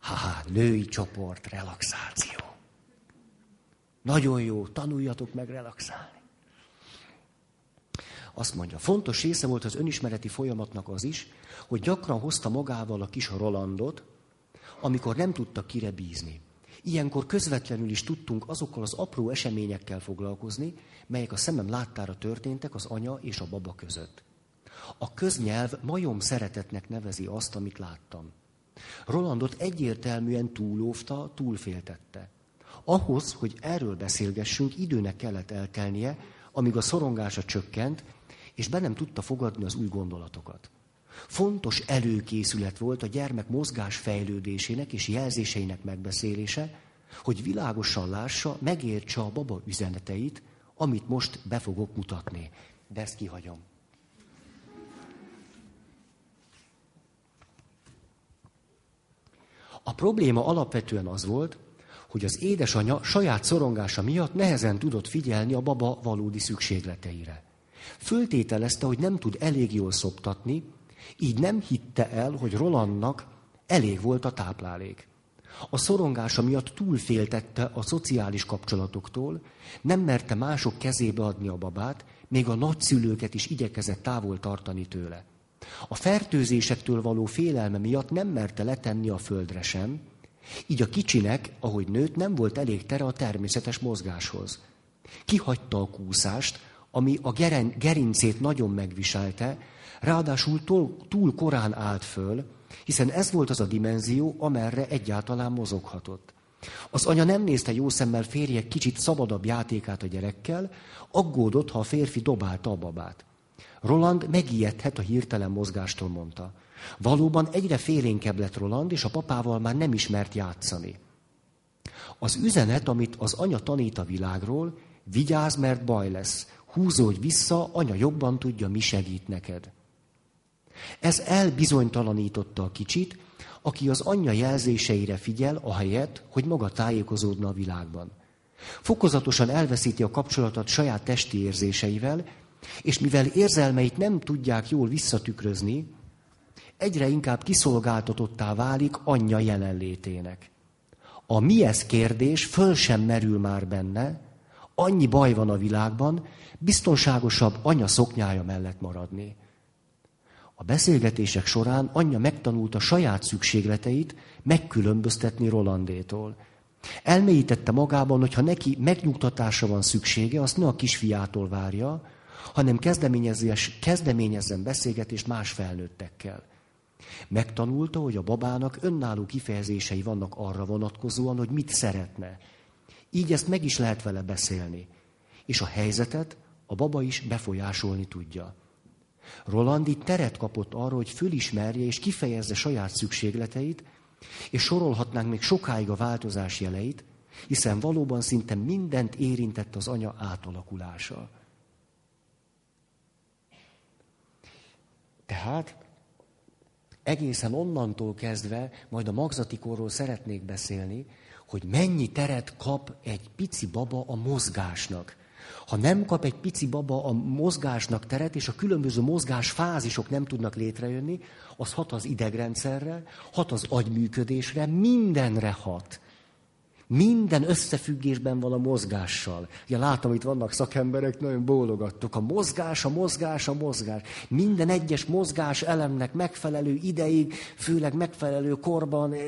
Haha, női csoport, relaxáció. Nagyon jó, tanuljatok meg relaxálni. Azt mondja, fontos része volt az önismereti folyamatnak az is, hogy gyakran hozta magával a kis Rolandot, amikor nem tudta kire bízni. Ilyenkor közvetlenül is tudtunk azokkal az apró eseményekkel foglalkozni, melyek a szemem láttára történtek az anya és a baba között. A köznyelv majom szeretetnek nevezi azt, amit láttam. Rolandot egyértelműen túlóvta, túlféltette. Ahhoz, hogy erről beszélgessünk, időnek kellett eltelnie, amíg a szorongása csökkent, és be nem tudta fogadni az új gondolatokat. Fontos előkészület volt a gyermek mozgás fejlődésének és jelzéseinek megbeszélése, hogy világosan lássa, megértse a baba üzeneteit, amit most be fogok mutatni. De ezt kihagyom. A probléma alapvetően az volt, hogy az édesanyja saját szorongása miatt nehezen tudott figyelni a baba valódi szükségleteire. Föltételezte, hogy nem tud elég jól szoptatni, így nem hitte el, hogy Rolandnak elég volt a táplálék. A szorongása miatt túlféltette a szociális kapcsolatoktól, nem merte mások kezébe adni a babát, még a nagyszülőket is igyekezett távol tartani tőle. A fertőzésektől való félelme miatt nem merte letenni a földre sem, így a kicsinek, ahogy nőtt, nem volt elég tere a természetes mozgáshoz. Kihagyta a kúszást, ami a gerincét nagyon megviselte, ráadásul túl, korán állt föl, hiszen ez volt az a dimenzió, amerre egyáltalán mozoghatott. Az anya nem nézte jó szemmel férje kicsit szabadabb játékát a gyerekkel, aggódott, ha a férfi dobálta a babát. Roland megijedhet a hirtelen mozgástól, mondta. Valóban egyre félénkebb lett Roland, és a papával már nem ismert játszani. Az üzenet, amit az anya tanít a világról, vigyázz, mert baj lesz. Húzódj vissza, anya jobban tudja, mi segít neked. Ez elbizonytalanította a kicsit, aki az anyja jelzéseire figyel, ahelyett, hogy maga tájékozódna a világban. Fokozatosan elveszíti a kapcsolatot saját testi érzéseivel, és mivel érzelmeit nem tudják jól visszatükrözni, egyre inkább kiszolgáltatottá válik anyja jelenlétének. A mi ez kérdés föl sem merül már benne, annyi baj van a világban, biztonságosabb anya szoknyája mellett maradni. A beszélgetések során anyja megtanulta saját szükségleteit megkülönböztetni Rolandétól. Elmélyítette magában, hogy ha neki megnyugtatásra van szüksége, azt ne a kisfiától várja, hanem kezdeményezzen beszélgetést más felnőttekkel. Megtanulta, hogy a babának önálló kifejezései vannak arra vonatkozóan, hogy mit szeretne. Így ezt meg is lehet vele beszélni. És a helyzetet a baba is befolyásolni tudja. Roland itt teret kapott arra, hogy fölismerje és kifejezze saját szükségleteit, és sorolhatnánk még sokáig a változás jeleit, hiszen valóban szinte mindent érintett az anya átalakulása. Tehát egészen onnantól kezdve, majd a magzati korról szeretnék beszélni, hogy mennyi teret kap egy pici baba a mozgásnak. Ha nem kap egy pici baba a mozgásnak teret, és a különböző mozgás fázisok nem tudnak létrejönni, az hat az idegrendszerre, hat az agyműködésre, mindenre hat. Minden összefüggésben van a mozgással. Ja, látom, itt vannak szakemberek, nagyon bólogattok. A mozgás, a mozgás, a mozgás. Minden egyes mozgás elemnek megfelelő ideig, főleg megfelelő korban, eh,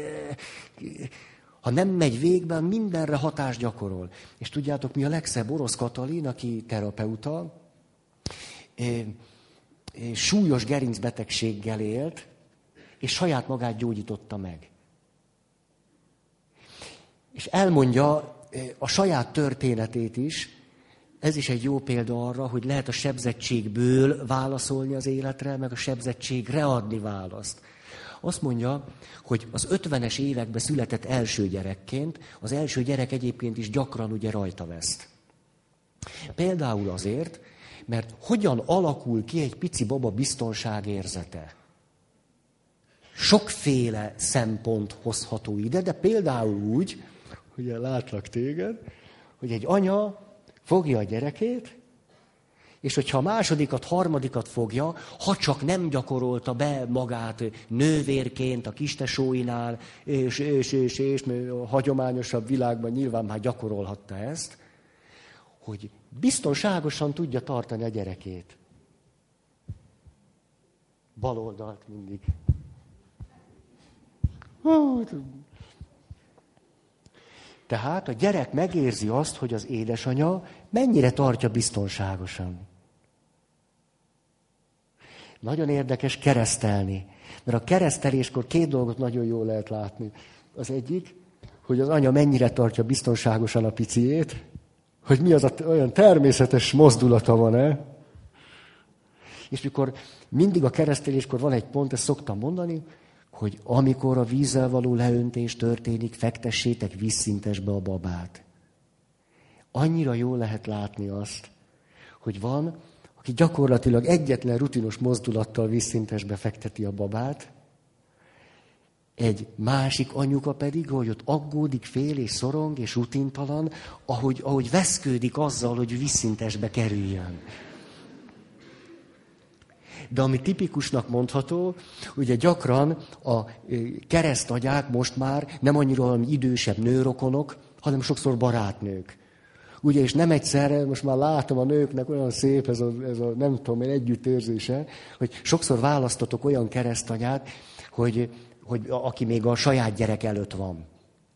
ha nem megy végben, mindenre hatást gyakorol. És tudjátok, mi a legszebb orosz Katalin, aki terapeuta, eh, eh, súlyos gerincbetegséggel élt, és saját magát gyógyította meg. És elmondja a saját történetét is, ez is egy jó példa arra, hogy lehet a sebzettségből válaszolni az életre, meg a sebzettségre adni választ. Azt mondja, hogy az 50-es években született első gyerekként, az első gyerek egyébként is gyakran ugye rajta veszt. Például azért, mert hogyan alakul ki egy pici baba biztonságérzete? Sokféle szempont hozható ide, de például úgy, hogy látlak téged, hogy egy anya fogja a gyerekét, és hogyha a másodikat, harmadikat fogja, ha csak nem gyakorolta be magát nővérként a kistesóinál, és, és, és, és a hagyományosabb világban nyilván már gyakorolhatta ezt, hogy biztonságosan tudja tartani a gyerekét. Bal oldalt mindig. Tehát a gyerek megérzi azt, hogy az édesanyja mennyire tartja biztonságosan. Nagyon érdekes keresztelni. Mert a kereszteléskor két dolgot nagyon jól lehet látni. Az egyik, hogy az anya mennyire tartja biztonságosan a piciét, hogy mi az a olyan természetes mozdulata van-e. És mikor mindig a kereszteléskor van egy pont, ezt szoktam mondani, hogy amikor a vízzel való leöntés történik, fektessétek vízszintesbe a babát. Annyira jól lehet látni azt, hogy van, aki gyakorlatilag egyetlen rutinos mozdulattal vízszintesbe fekteti a babát, egy másik anyuka pedig, hogy ott aggódik, fél és szorong és rutintalan, ahogy, ahogy veszkődik azzal, hogy vízszintesbe kerüljön. De ami tipikusnak mondható, ugye gyakran a keresztagyák most már nem annyira valami idősebb nőrokonok, hanem sokszor barátnők. Ugye, és nem egyszerre, most már látom a nőknek olyan szép ez a, ez a nem tudom én, együttérzése, hogy sokszor választatok olyan keresztanyát, hogy, hogy aki még a saját gyerek előtt van.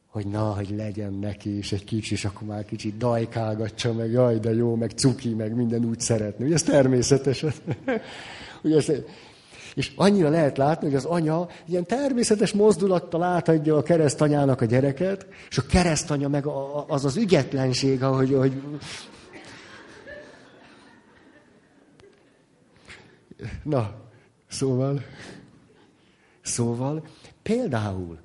Hogy na, hogy legyen neki is egy kicsi, és akkor már kicsit dajkálgatja, meg jaj, de jó, meg cuki, meg minden úgy szeretni. Ugye ez természetes. Ugye ez, és annyira lehet látni, hogy az anya ilyen természetes mozdulattal átadja a keresztanyának a gyereket, és a keresztanya meg az az ügyetlenség, ahogy, hogy Na, szóval, szóval, például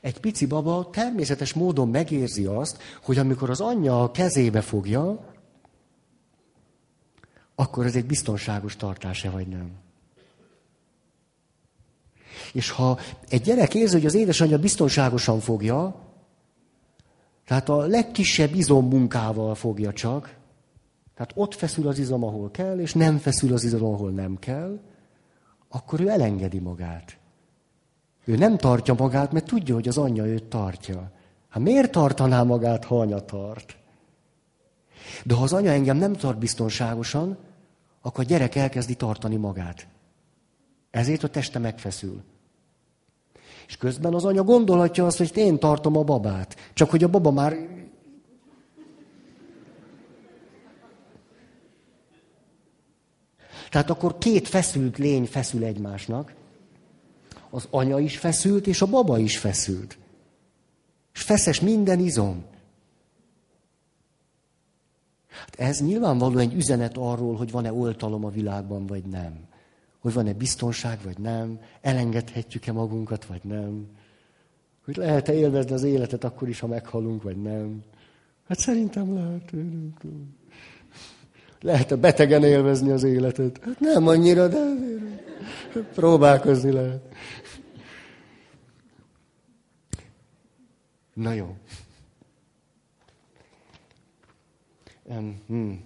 egy pici baba természetes módon megérzi azt, hogy amikor az anyja a kezébe fogja, akkor ez egy biztonságos tartása vagy nem. És ha egy gyerek érzi, hogy az édesanyja biztonságosan fogja, tehát a legkisebb izommunkával fogja csak, tehát ott feszül az izom, ahol kell, és nem feszül az izom, ahol nem kell, akkor ő elengedi magát. Ő nem tartja magát, mert tudja, hogy az anyja őt tartja. Hát miért tartaná magát, ha anya tart? De ha az anya engem nem tart biztonságosan, akkor a gyerek elkezdi tartani magát. Ezért a teste megfeszül. És közben az anya gondolhatja azt, hogy én tartom a babát. Csak hogy a baba már... Tehát akkor két feszült lény feszül egymásnak. Az anya is feszült, és a baba is feszült. És feszes minden izom. Hát ez nyilvánvalóan egy üzenet arról, hogy van-e oltalom a világban, vagy nem. Hogy van-e biztonság, vagy nem. Elengedhetjük-e magunkat, vagy nem. Hogy lehet-e élvezni az életet akkor is, ha meghalunk, vagy nem. Hát szerintem lehet. Lehet-e betegen élvezni az életet? Hát nem annyira, de próbálkozni lehet. Na jó. Um, hmm.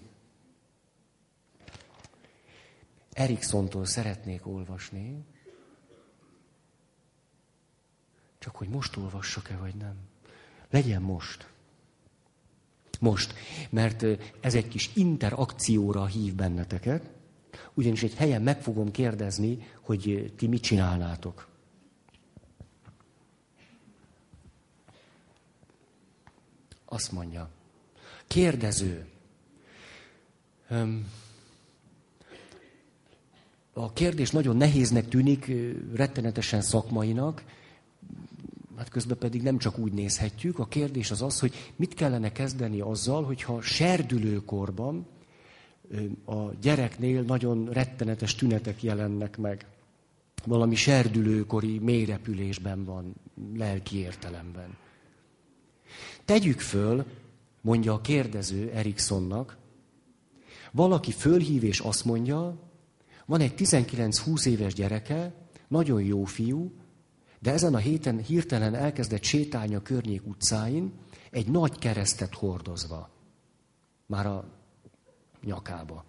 Erikszontól szeretnék olvasni, csak hogy most olvassak-e, vagy nem. Legyen most. Most. Mert ez egy kis interakcióra hív benneteket, ugyanis egy helyen meg fogom kérdezni, hogy ti mit csinálnátok. Azt mondja. Kérdező. A kérdés nagyon nehéznek tűnik, rettenetesen szakmainak. hát közben pedig nem csak úgy nézhetjük. A kérdés az az, hogy mit kellene kezdeni azzal, hogyha serdülőkorban a gyereknél nagyon rettenetes tünetek jelennek meg. Valami serdülőkori mélyrepülésben van, lelki értelemben. Tegyük föl, mondja a kérdező Eriksonnak, valaki fölhív és azt mondja, van egy 19-20 éves gyereke, nagyon jó fiú, de ezen a héten hirtelen elkezdett sétálni a környék utcáin, egy nagy keresztet hordozva. Már a nyakába.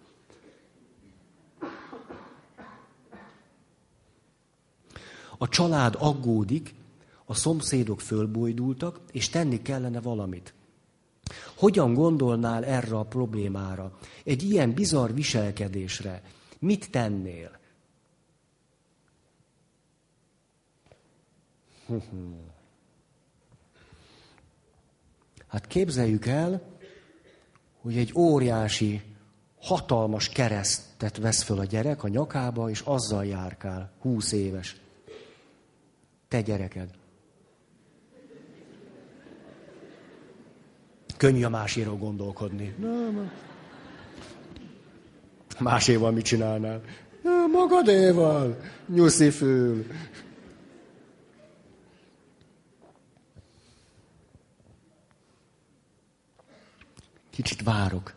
A család aggódik, a szomszédok fölbojdultak, és tenni kellene valamit. Hogyan gondolnál erre a problémára? Egy ilyen bizarr viselkedésre mit tennél? Hát képzeljük el, hogy egy óriási, hatalmas keresztet vesz föl a gyerek a nyakába, és azzal járkál, húsz éves. Te gyereked. Könnyű a máséről gondolkodni. Nem. Máséval mit csinálnál? Magadéval. Nyuszi fül. Kicsit várok.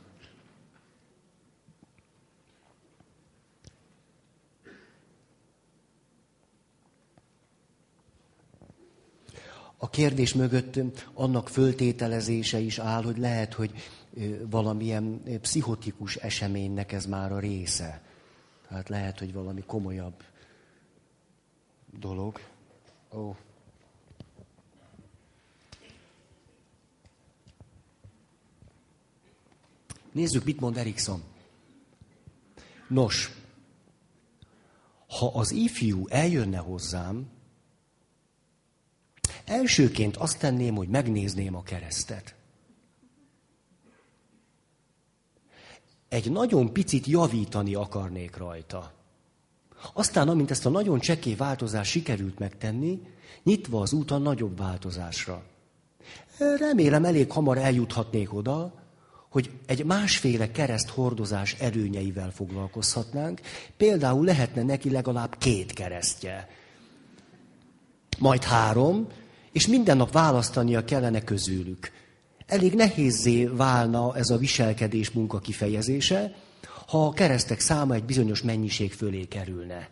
A kérdés mögött annak föltételezése is áll, hogy lehet, hogy valamilyen pszichotikus eseménynek ez már a része. Tehát lehet, hogy valami komolyabb dolog. Ó. Nézzük, mit mond Erikson. Nos, ha az ifjú eljönne hozzám, elsőként azt tenném, hogy megnézném a keresztet. Egy nagyon picit javítani akarnék rajta. Aztán, amint ezt a nagyon csekély változást sikerült megtenni, nyitva az út a nagyobb változásra. Remélem elég hamar eljuthatnék oda, hogy egy másféle kereszt hordozás erőnyeivel foglalkozhatnánk. Például lehetne neki legalább két keresztje. Majd három, és minden nap választania kellene közülük. Elég nehézé válna ez a viselkedés munka kifejezése, ha a keresztek száma egy bizonyos mennyiség fölé kerülne.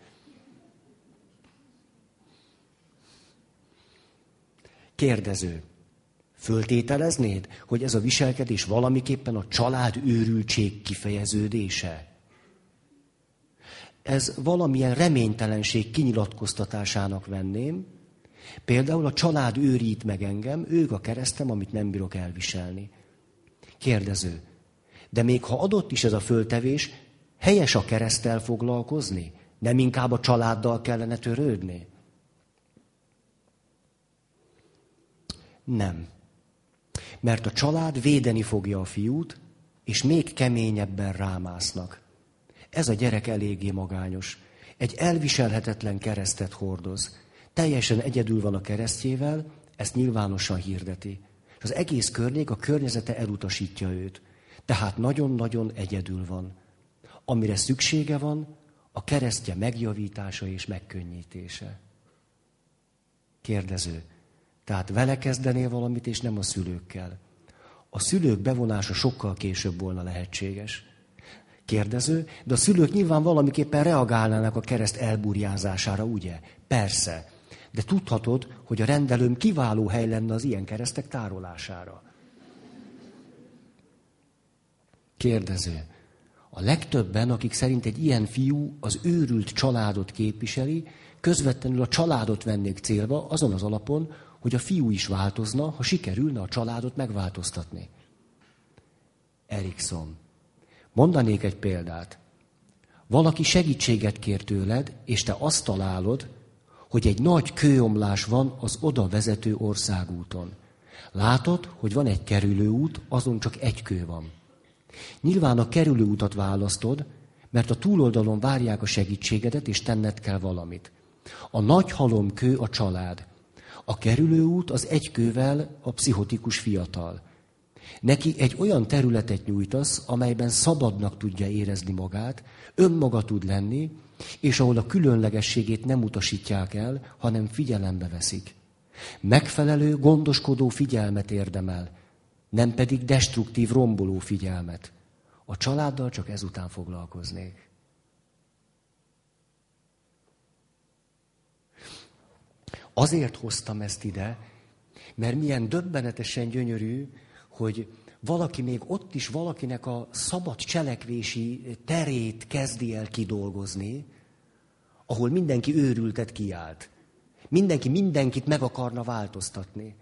Kérdező. Föltételeznéd, hogy ez a viselkedés valamiképpen a család őrültség kifejeződése? Ez valamilyen reménytelenség kinyilatkoztatásának venném. Például a család őrít meg engem, ők a keresztem, amit nem bírok elviselni. Kérdező. De még ha adott is ez a föltevés, helyes a keresztel foglalkozni? Nem inkább a családdal kellene törődni? Nem mert a család védeni fogja a fiút, és még keményebben rámásznak. Ez a gyerek eléggé magányos. Egy elviselhetetlen keresztet hordoz. Teljesen egyedül van a keresztjével, ezt nyilvánosan hirdeti. És az egész környék, a környezete elutasítja őt. Tehát nagyon-nagyon egyedül van. Amire szüksége van, a keresztje megjavítása és megkönnyítése. Kérdező. Tehát vele kezdenél valamit, és nem a szülőkkel. A szülők bevonása sokkal később volna lehetséges. Kérdező, de a szülők nyilván valamiképpen reagálnának a kereszt elburjázására, ugye? Persze. De tudhatod, hogy a rendelőm kiváló hely lenne az ilyen keresztek tárolására. Kérdező. A legtöbben, akik szerint egy ilyen fiú az őrült családot képviseli, közvetlenül a családot vennék célba azon az alapon, hogy a fiú is változna, ha sikerülne a családot megváltoztatni. Erikson. Mondanék egy példát. Valaki segítséget kér tőled, és te azt találod, hogy egy nagy kőomlás van az oda vezető országúton. Látod, hogy van egy kerülőút, azon csak egy kő van. Nyilván a kerülőutat választod, mert a túloldalon várják a segítségedet, és tenned kell valamit. A nagy halomkő a család. A kerülőút az egykővel a pszichotikus fiatal. Neki egy olyan területet nyújtasz, amelyben szabadnak tudja érezni magát, önmaga tud lenni, és ahol a különlegességét nem utasítják el, hanem figyelembe veszik. Megfelelő, gondoskodó figyelmet érdemel, nem pedig destruktív, romboló figyelmet. A családdal csak ezután foglalkoznék. Azért hoztam ezt ide, mert milyen döbbenetesen gyönyörű, hogy valaki még ott is valakinek a szabad cselekvési terét kezdi el kidolgozni, ahol mindenki őrültet kiállt. Mindenki mindenkit meg akarna változtatni.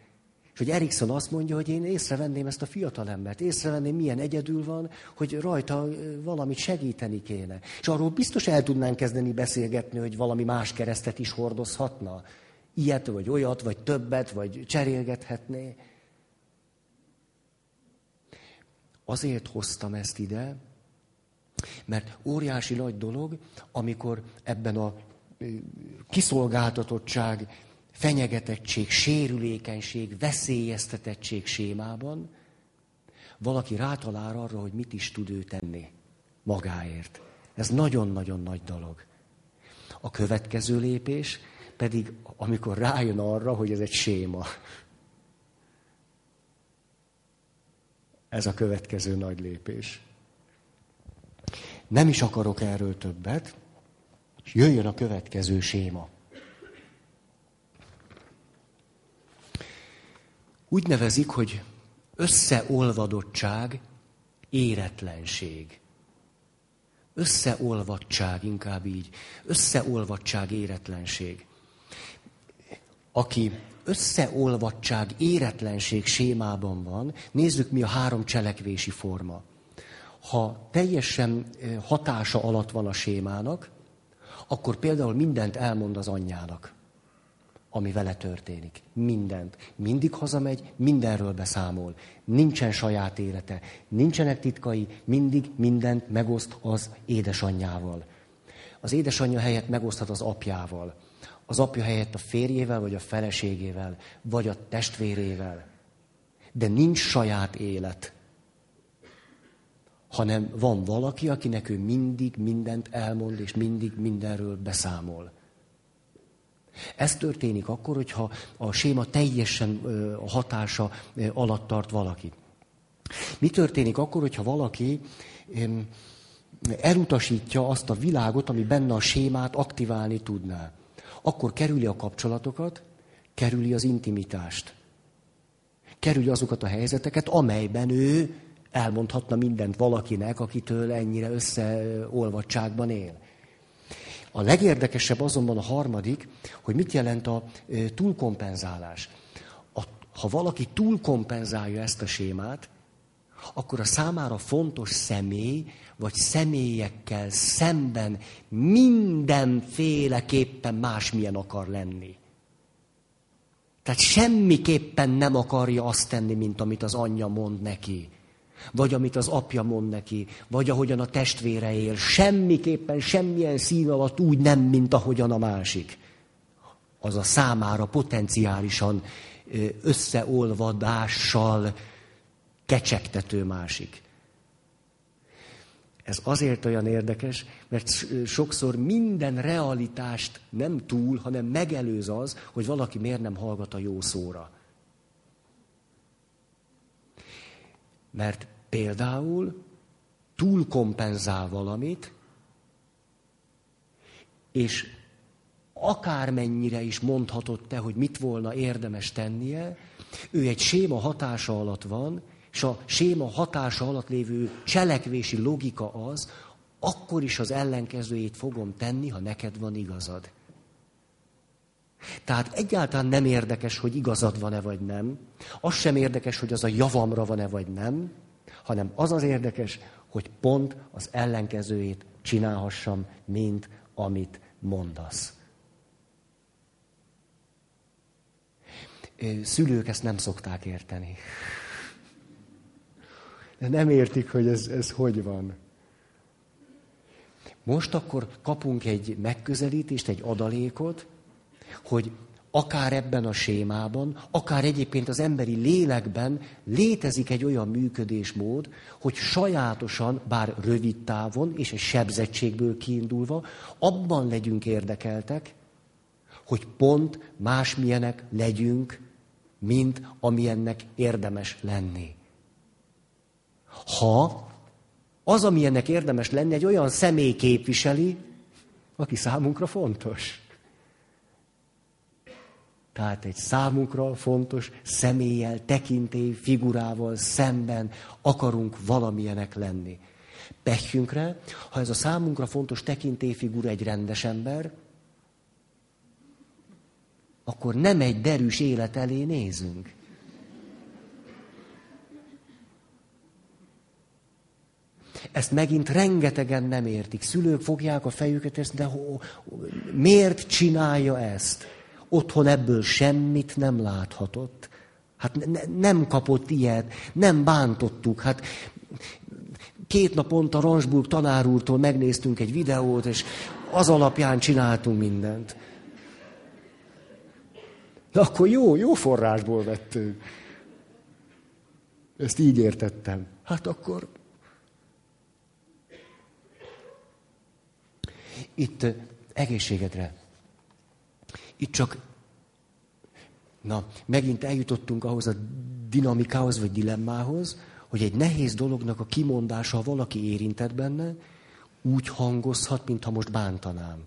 És hogy Erikson azt mondja, hogy én észrevenném ezt a fiatalembert, észrevenném, milyen egyedül van, hogy rajta valamit segíteni kéne. És arról biztos el tudnánk kezdeni beszélgetni, hogy valami más keresztet is hordozhatna. Ilyet, vagy olyat, vagy többet, vagy cserélgethetné. Azért hoztam ezt ide, mert óriási nagy dolog, amikor ebben a kiszolgáltatottság, fenyegetettség, sérülékenység, veszélyeztetettség sémában valaki rátalál arra, hogy mit is tud ő tenni magáért. Ez nagyon-nagyon nagy dolog. A következő lépés pedig, amikor rájön arra, hogy ez egy séma. Ez a következő nagy lépés. Nem is akarok erről többet, és jöjjön a következő séma. Úgy nevezik, hogy összeolvadottság, éretlenség. Összeolvadtság, inkább így. Összeolvadtság, éretlenség. Aki összeolvadtság, éretlenség sémában van, nézzük mi a három cselekvési forma. Ha teljesen hatása alatt van a sémának, akkor például mindent elmond az anyjának, ami vele történik. Mindent. Mindig hazamegy, mindenről beszámol. Nincsen saját élete, nincsenek titkai, mindig mindent megoszt az édesanyjával. Az édesanyja helyett megoszthat az apjával az apja helyett a férjével, vagy a feleségével, vagy a testvérével. De nincs saját élet, hanem van valaki, akinek ő mindig mindent elmond, és mindig mindenről beszámol. Ez történik akkor, hogyha a séma teljesen hatása alatt tart valaki. Mi történik akkor, hogyha valaki elutasítja azt a világot, ami benne a sémát aktiválni tudná? Akkor kerüli a kapcsolatokat, kerüli az intimitást. Kerüli azokat a helyzeteket, amelyben ő elmondhatna mindent valakinek, akitől ennyire összeolvadságban él. A legérdekesebb azonban a harmadik, hogy mit jelent a túlkompenzálás. A, ha valaki túlkompenzálja ezt a sémát, akkor a számára fontos személy, vagy személyekkel szemben mindenféleképpen másmilyen akar lenni. Tehát semmiképpen nem akarja azt tenni, mint amit az anyja mond neki. Vagy amit az apja mond neki, vagy ahogyan a testvére él. Semmiképpen, semmilyen szín alatt úgy nem, mint ahogyan a másik. Az a számára potenciálisan összeolvadással kecsegtető másik. Ez azért olyan érdekes, mert sokszor minden realitást nem túl, hanem megelőz az, hogy valaki miért nem hallgat a jó szóra. Mert például túl kompenzál valamit, és akármennyire is mondhatod te, hogy mit volna érdemes tennie, ő egy séma hatása alatt van, és a séma hatása alatt lévő cselekvési logika az, akkor is az ellenkezőjét fogom tenni, ha neked van igazad. Tehát egyáltalán nem érdekes, hogy igazad van-e vagy nem. Az sem érdekes, hogy az a javamra van-e vagy nem, hanem az az érdekes, hogy pont az ellenkezőjét csinálhassam, mint amit mondasz. Szülők ezt nem szokták érteni. De nem értik, hogy ez, ez hogy van. Most akkor kapunk egy megközelítést, egy adalékot, hogy akár ebben a sémában, akár egyébként az emberi lélekben létezik egy olyan működésmód, hogy sajátosan, bár rövid távon és egy sebzettségből kiindulva, abban legyünk érdekeltek, hogy pont másmilyenek legyünk, mint amilyennek érdemes lenni. Ha az, amilyennek érdemes lenni, egy olyan személy képviseli, aki számunkra fontos. Tehát egy számunkra fontos személlyel, tekintély, figurával szemben akarunk valamilyenek lenni. Pehjünkre, ha ez a számunkra fontos tekintélyfigura egy rendes ember, akkor nem egy derűs élet elé nézünk. Ezt megint rengetegen nem értik. Szülők fogják a fejüket, ezt, de ho, miért csinálja ezt? Otthon ebből semmit nem láthatott. Hát ne, nem kapott ilyet, nem bántottuk. Hát két naponta Ransburg tanárúrtól megnéztünk egy videót, és az alapján csináltunk mindent. De akkor jó, jó forrásból vettünk. Ezt így értettem. Hát akkor... Itt egészségedre. Itt csak, na, megint eljutottunk ahhoz a dinamikához, vagy dilemmához, hogy egy nehéz dolognak a kimondása, ha valaki érintett benne, úgy hangozhat, mintha most bántanám.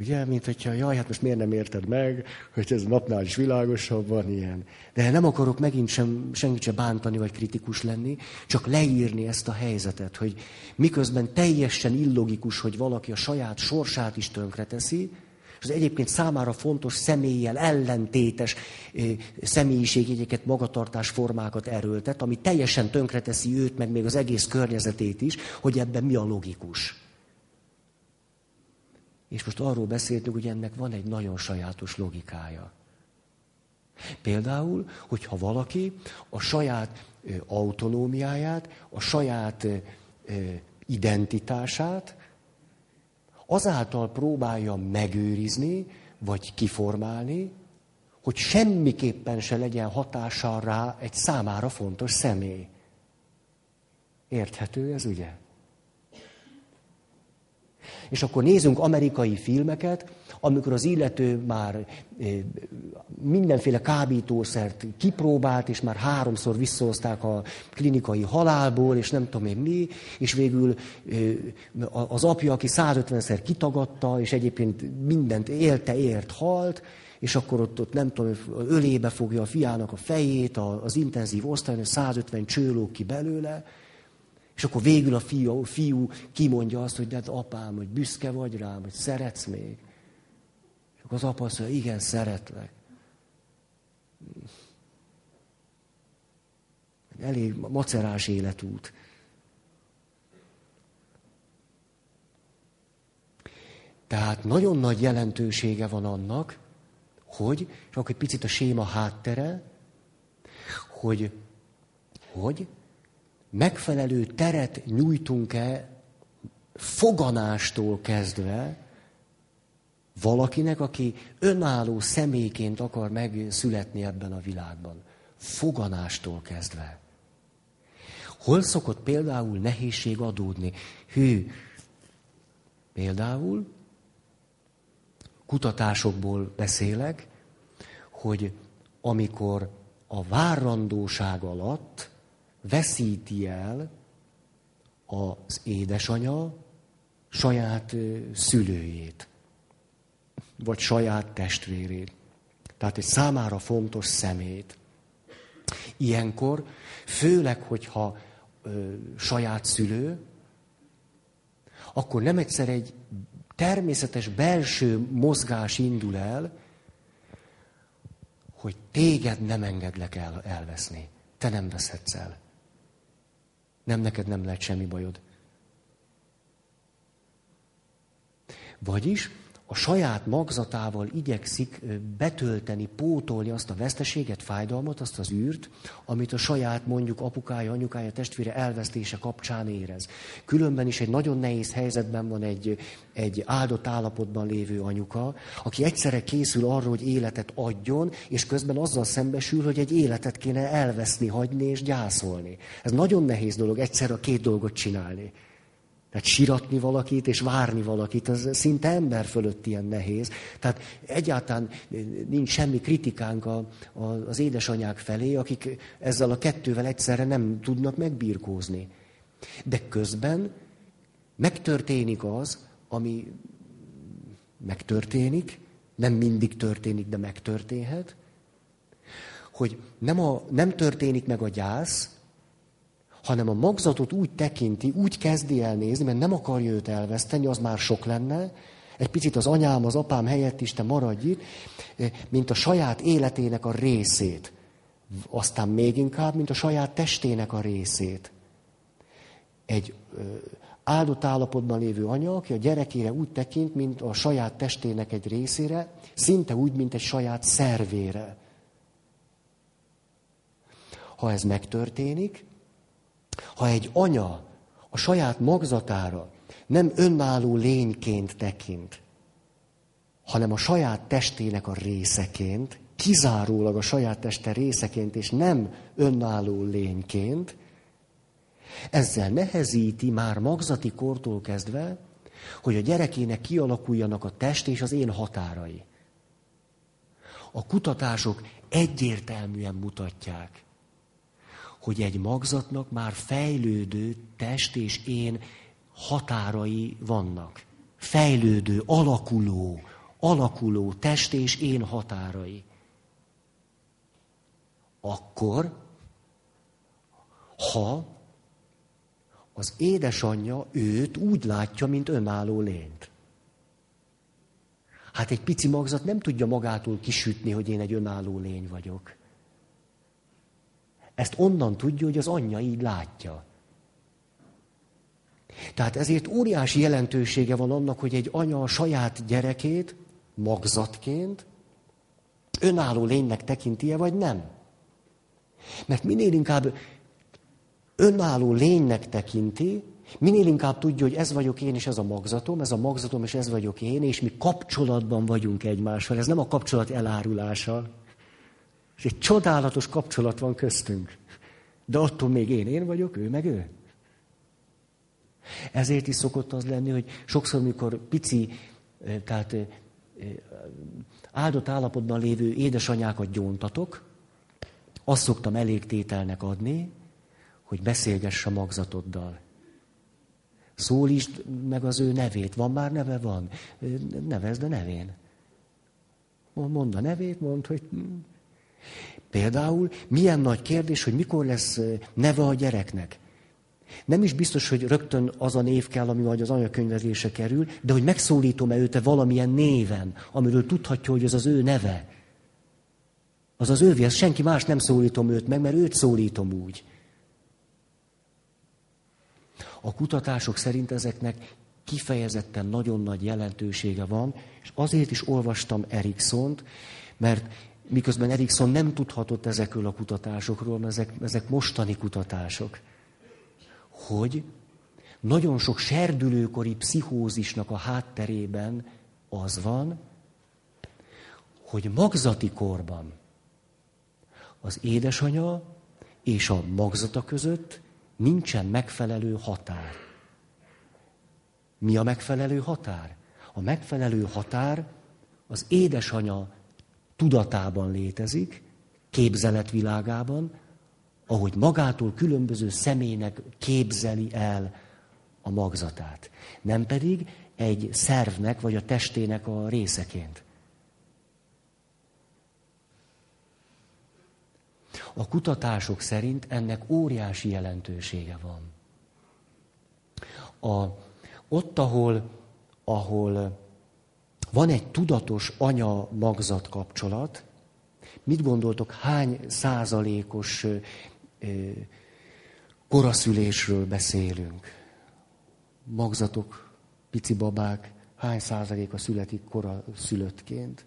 Ugye, mint hogyha, jaj, hát most miért nem érted meg, hogy ez napnál is világosabb van ilyen. De nem akarok megint sem, senkit sem bántani, vagy kritikus lenni, csak leírni ezt a helyzetet, hogy miközben teljesen illogikus, hogy valaki a saját sorsát is tönkreteszi, és az egyébként számára fontos személlyel ellentétes személyiségjegyeket, magatartás formákat erőltet, ami teljesen tönkreteszi őt, meg még az egész környezetét is, hogy ebben mi a logikus. És most arról beszéltünk, hogy ennek van egy nagyon sajátos logikája. Például, hogyha valaki a saját autonómiáját, a saját identitását azáltal próbálja megőrizni, vagy kiformálni, hogy semmiképpen se legyen hatással rá egy számára fontos személy. Érthető ez, ugye? És akkor nézzünk amerikai filmeket, amikor az illető már mindenféle kábítószert kipróbált, és már háromszor visszahozták a klinikai halálból, és nem tudom én mi, és végül az apja, aki 150-szer kitagadta, és egyébként mindent élte, ért, halt, és akkor ott, ott nem tudom, ölébe fogja a fiának a fejét, az intenzív osztályon, 150 csőlók ki belőle, és akkor végül a fiú, a fiú kimondja azt, hogy de hát apám, hogy büszke vagy rám, hogy szeretsz még. És akkor az apa azt mondja, igen, szeretlek. Elég macerás életút. Tehát nagyon nagy jelentősége van annak, hogy, és akkor egy picit a séma háttere, hogy, hogy megfelelő teret nyújtunk-e foganástól kezdve valakinek, aki önálló személyként akar megszületni ebben a világban. Foganástól kezdve. Hol szokott például nehézség adódni? Hű, például kutatásokból beszélek, hogy amikor a várandóság alatt veszíti el az édesanya saját szülőjét, vagy saját testvérét. Tehát egy számára fontos szemét. Ilyenkor, főleg, hogyha ö, saját szülő, akkor nem egyszer egy természetes belső mozgás indul el, hogy téged nem engedlek el, elveszni. Te nem veszhetsz el. Nem, neked nem lehet semmi bajod. Vagyis a saját magzatával igyekszik betölteni, pótolni azt a veszteséget, fájdalmat, azt az űrt, amit a saját mondjuk apukája, anyukája, testvére elvesztése kapcsán érez. Különben is egy nagyon nehéz helyzetben van egy, egy áldott állapotban lévő anyuka, aki egyszerre készül arra, hogy életet adjon, és közben azzal szembesül, hogy egy életet kéne elveszni, hagyni és gyászolni. Ez nagyon nehéz dolog egyszerre két dolgot csinálni. Tehát siratni valakit és várni valakit, az szinte ember fölött ilyen nehéz. Tehát egyáltalán nincs semmi kritikánk a, a, az édesanyák felé, akik ezzel a kettővel egyszerre nem tudnak megbírkózni. De közben megtörténik az, ami megtörténik, nem mindig történik, de megtörténhet, hogy nem, a, nem történik meg a gyász, hanem a magzatot úgy tekinti, úgy kezdi el nézni, mert nem akarja őt elveszteni, az már sok lenne, egy picit az anyám, az apám helyett is te maradj itt, eh, mint a saját életének a részét. Aztán még inkább, mint a saját testének a részét. Egy áldott állapotban lévő anya, aki a gyerekére úgy tekint, mint a saját testének egy részére, szinte úgy, mint egy saját szervére. Ha ez megtörténik, ha egy anya a saját magzatára nem önálló lényként tekint, hanem a saját testének a részeként, kizárólag a saját teste részeként, és nem önálló lényként, ezzel nehezíti már magzati kortól kezdve, hogy a gyerekének kialakuljanak a test és az én határai. A kutatások egyértelműen mutatják, hogy egy magzatnak már fejlődő test és én határai vannak. Fejlődő, alakuló, alakuló test és én határai. Akkor, ha az édesanyja őt úgy látja, mint önálló lényt. Hát egy pici magzat nem tudja magától kisütni, hogy én egy önálló lény vagyok. Ezt onnan tudja, hogy az anyja így látja. Tehát ezért óriási jelentősége van annak, hogy egy anya a saját gyerekét magzatként önálló lénynek tekinti-e, vagy nem. Mert minél inkább önálló lénynek tekinti, minél inkább tudja, hogy ez vagyok én, és ez a magzatom, ez a magzatom, és ez vagyok én, és mi kapcsolatban vagyunk egymással. Ez nem a kapcsolat elárulása, és egy csodálatos kapcsolat van köztünk. De attól még én én vagyok, ő meg ő. Ezért is szokott az lenni, hogy sokszor, mikor pici, tehát áldott állapotban lévő édesanyákat gyóntatok, azt szoktam elégtételnek adni, hogy beszélgess a magzatoddal. Szólítsd meg az ő nevét. Van már neve? Van. Nevezd a nevén. Mondd a nevét, mondd, hogy Például milyen nagy kérdés, hogy mikor lesz neve a gyereknek. Nem is biztos, hogy rögtön az a név kell, ami majd az anyakönyvezése kerül, de hogy megszólítom-e őt valamilyen néven, amiről tudhatja, hogy az az ő neve. Az az ővé, az senki más nem szólítom őt meg, mert őt szólítom úgy. A kutatások szerint ezeknek kifejezetten nagyon nagy jelentősége van, és azért is olvastam Eriksont, mert miközben Erikson nem tudhatott ezekről a kutatásokról, mert ezek, ezek mostani kutatások, hogy nagyon sok serdülőkori pszichózisnak a hátterében az van, hogy magzati korban az édesanya és a magzata között nincsen megfelelő határ. Mi a megfelelő határ? A megfelelő határ az édesanya tudatában létezik, képzeletvilágában, ahogy magától különböző személynek képzeli el a magzatát. Nem pedig egy szervnek vagy a testének a részeként. A kutatások szerint ennek óriási jelentősége van. A, ott, ahol, ahol van egy tudatos anya-magzat kapcsolat. Mit gondoltok, hány százalékos koraszülésről beszélünk? Magzatok, pici babák, Hány százaléka születik kora szülöttként?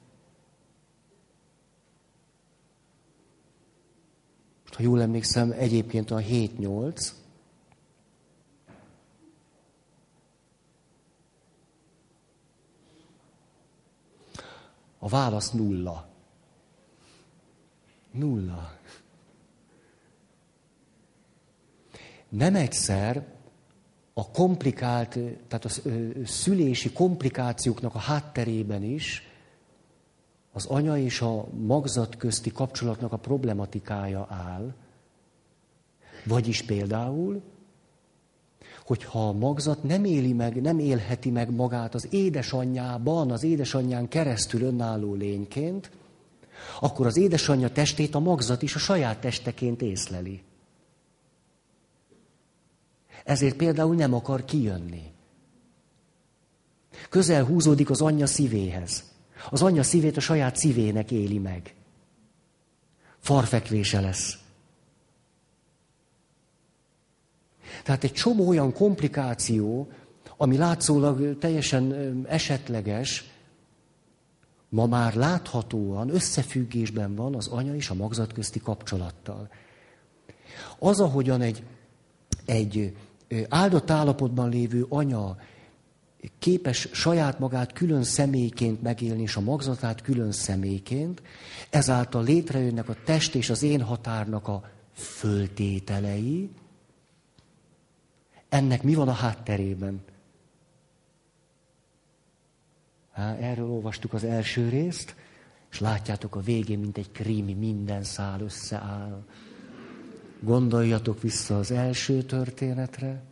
Most, ha jól emlékszem, egyébként a 7-8, A válasz nulla. Nulla. Nem egyszer a komplikált, tehát a szülési komplikációknak a hátterében is az anya és a magzat közti kapcsolatnak a problematikája áll. Vagyis például, hogyha a magzat nem éli meg, nem élheti meg magát az édesanyjában, az édesanyján keresztül önálló lényként, akkor az édesanyja testét a magzat is a saját testeként észleli. Ezért például nem akar kijönni. Közel húzódik az anyja szívéhez. Az anyja szívét a saját szívének éli meg. Farfekvése lesz. Tehát egy csomó olyan komplikáció, ami látszólag teljesen esetleges, ma már láthatóan összefüggésben van az anya és a magzat közti kapcsolattal. Az, ahogyan egy, egy áldott állapotban lévő anya képes saját magát külön személyként megélni, és a magzatát külön személyként, ezáltal létrejönnek a test és az én határnak a föltételei. Ennek mi van a hátterében? Há, erről olvastuk az első részt, és látjátok a végén, mint egy krími, minden szál összeáll. Gondoljatok vissza az első történetre.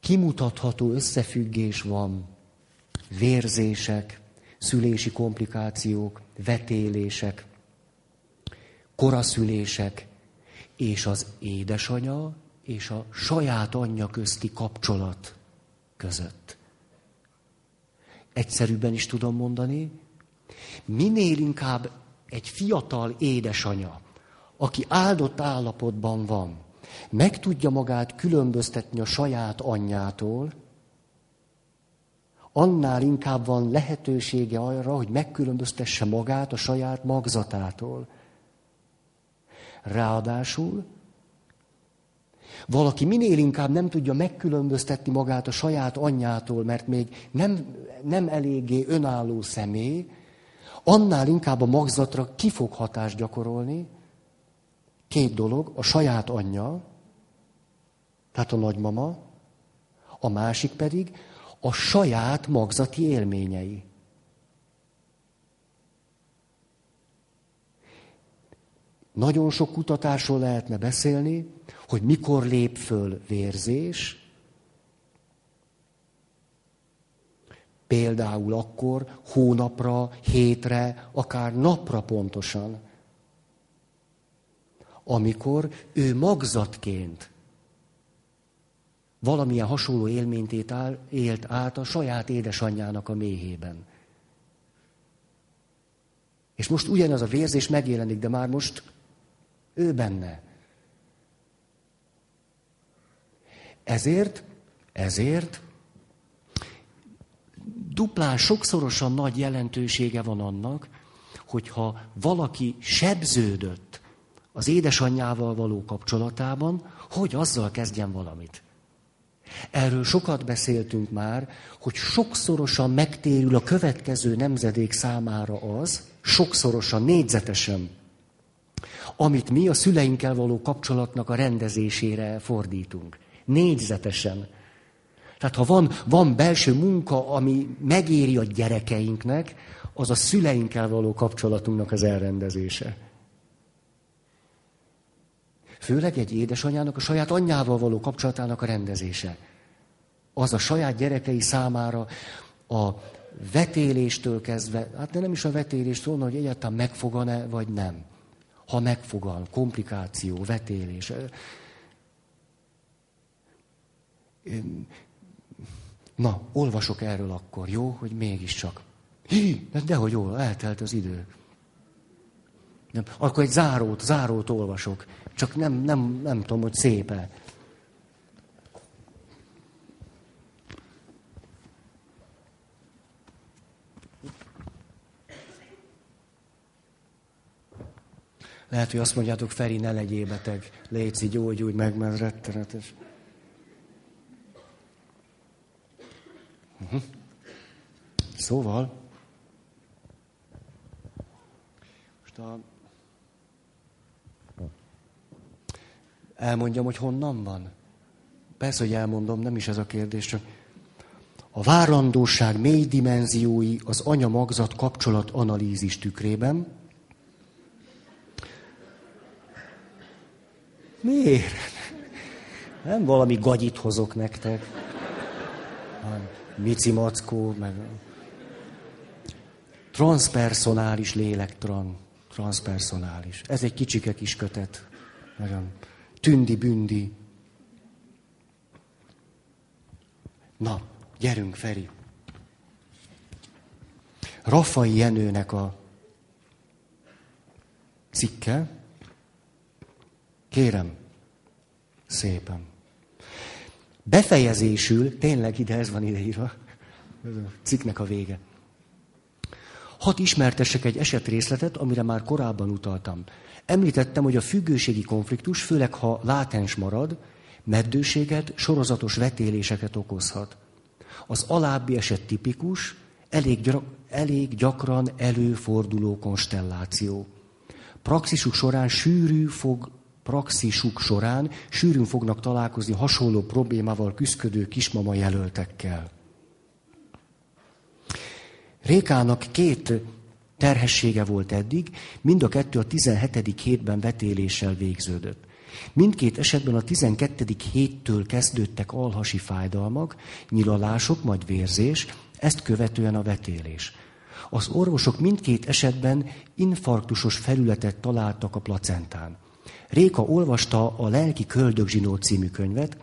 Kimutatható összefüggés van, vérzések, szülési komplikációk, vetélések, koraszülések, és az édesanya és a saját anyja közti kapcsolat között. Egyszerűbben is tudom mondani, minél inkább egy fiatal édesanya, aki áldott állapotban van, meg tudja magát különböztetni a saját anyjától, annál inkább van lehetősége arra, hogy megkülönböztesse magát a saját magzatától. Ráadásul valaki minél inkább nem tudja megkülönböztetni magát a saját anyjától, mert még nem, nem eléggé önálló személy, annál inkább a magzatra ki fog hatást gyakorolni. Két dolog, a saját anyja, tehát a nagymama, a másik pedig a saját magzati élményei. Nagyon sok kutatásról lehetne beszélni, hogy mikor lép föl vérzés, Például akkor hónapra, hétre, akár napra pontosan. Amikor ő magzatként valamilyen hasonló élményt élt át a saját édesanyjának a méhében. És most ugyanaz a vérzés megjelenik, de már most ő benne. Ezért, ezért duplán sokszorosan nagy jelentősége van annak, hogyha valaki sebződött az édesanyjával való kapcsolatában, hogy azzal kezdjen valamit. Erről sokat beszéltünk már, hogy sokszorosan megtérül a következő nemzedék számára az, sokszorosan, négyzetesen, amit mi a szüleinkkel való kapcsolatnak a rendezésére fordítunk. Négyzetesen. Tehát ha van, van belső munka, ami megéri a gyerekeinknek, az a szüleinkkel való kapcsolatunknak az elrendezése. Főleg egy édesanyának a saját anyjával való kapcsolatának a rendezése. Az a saját gyerekei számára a vetéléstől kezdve, hát de nem is a vetéléstől, hogy egyáltalán megfogan-e, vagy nem. Ha megfogan, komplikáció, vetélés. Na, olvasok erről akkor, jó, hogy mégiscsak. Hí, de dehogy jó, eltelt az idő. Nem, akkor egy zárót, zárót olvasok. Csak nem, nem, nem tudom, hogy szépe. Lehet, hogy azt mondjátok, Feri, ne legyél beteg, létszi, gyógyulj meg, mert rettenetes. Uh-huh. Szóval, most a... elmondjam, hogy honnan van. Persze, hogy elmondom, nem is ez a kérdés, csak a várandóság mély dimenziói az anya-magzat kapcsolat analízis tükrében. Miért? Nem valami gagyit hozok nektek. Mici mackó, meg... Transpersonális lélektran. Transpersonális. Ez egy kicsike kis kötet. Nagyon. Tündi-bündi. Na, gyerünk, Feri. Rafai Jenőnek a cikke. Kérem, szépen. Befejezésül, tényleg ide ez van ideírva, ez a cikknek a vége. Hat ismertessek egy esetrészletet, amire már korábban utaltam. Említettem, hogy a függőségi konfliktus, főleg ha látens marad, meddőséget, sorozatos vetéléseket okozhat. Az alábbi eset tipikus, elég, gyra, elég gyakran előforduló konstelláció. Praxisuk során sűrű fog, praxisuk során sűrűn fognak találkozni hasonló problémával küzdködő kismama jelöltekkel. Rékának két terhessége volt eddig, mind a kettő a 17. hétben vetéléssel végződött. Mindkét esetben a 12. héttől kezdődtek alhasi fájdalmak, nyilalások, majd vérzés, ezt követően a vetélés. Az orvosok mindkét esetben infarktusos felületet találtak a placentán. Réka olvasta a Lelki Köldögzsinó című könyvet,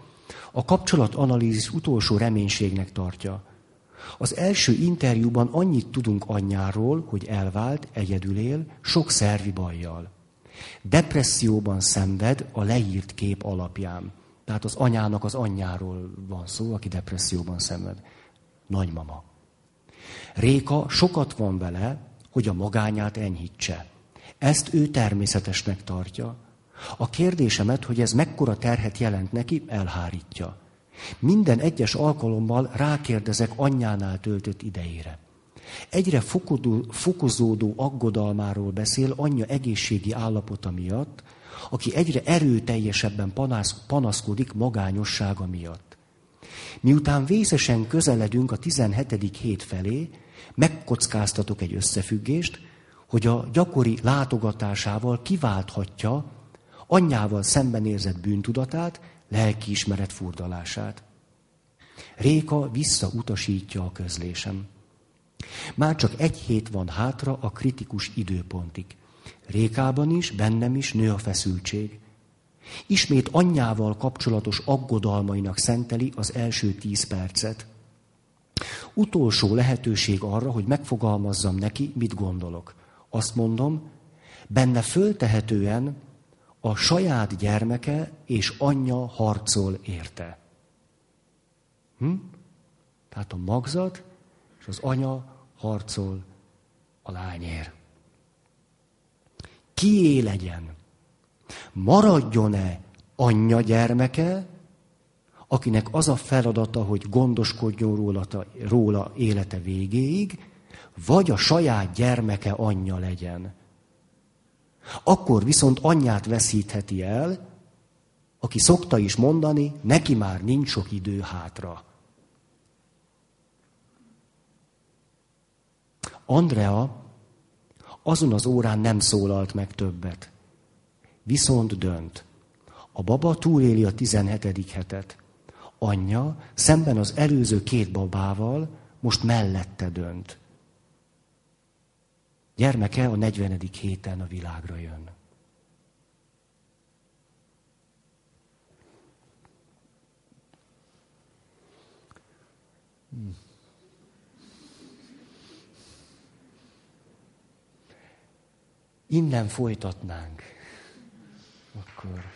a kapcsolatanalízis utolsó reménységnek tartja. Az első interjúban annyit tudunk anyjáról, hogy elvált, egyedül él, sok szervi bajjal. Depresszióban szenved a leírt kép alapján. Tehát az anyának az anyjáról van szó, aki depresszióban szenved. Nagymama. Réka sokat van vele, hogy a magányát enyhítse. Ezt ő természetesnek tartja. A kérdésemet, hogy ez mekkora terhet jelent neki, elhárítja. Minden egyes alkalommal rákérdezek anyjánál töltött idejére. Egyre fokodó, fokozódó aggodalmáról beszél anyja egészségi állapota miatt, aki egyre erőteljesebben panasz, panaszkodik magányossága miatt. Miután vészesen közeledünk a 17. hét felé, megkockáztatok egy összefüggést, hogy a gyakori látogatásával kiválthatja anyjával szemben érzett bűntudatát, lelkiismeret furdalását. Réka visszautasítja a közlésem. Már csak egy hét van hátra a kritikus időpontig. Rékában is, bennem is nő a feszültség. Ismét anyjával kapcsolatos aggodalmainak szenteli az első tíz percet. Utolsó lehetőség arra, hogy megfogalmazzam neki, mit gondolok. Azt mondom, benne föltehetően a saját gyermeke és anyja harcol érte. Hm? Tehát a magzat és az anya harcol a lányér. Kié legyen? Maradjon-e anyja gyermeke, akinek az a feladata, hogy gondoskodjon róla, róla élete végéig, vagy a saját gyermeke anyja legyen. Akkor viszont anyját veszítheti el, aki szokta is mondani, neki már nincs sok idő hátra. Andrea azon az órán nem szólalt meg többet. Viszont dönt. A baba túléli a 17. hetet. Anyja szemben az előző két babával most mellette dönt. Gyermeke a 40. héten a világra jön. Innen folytatnánk. Akkor.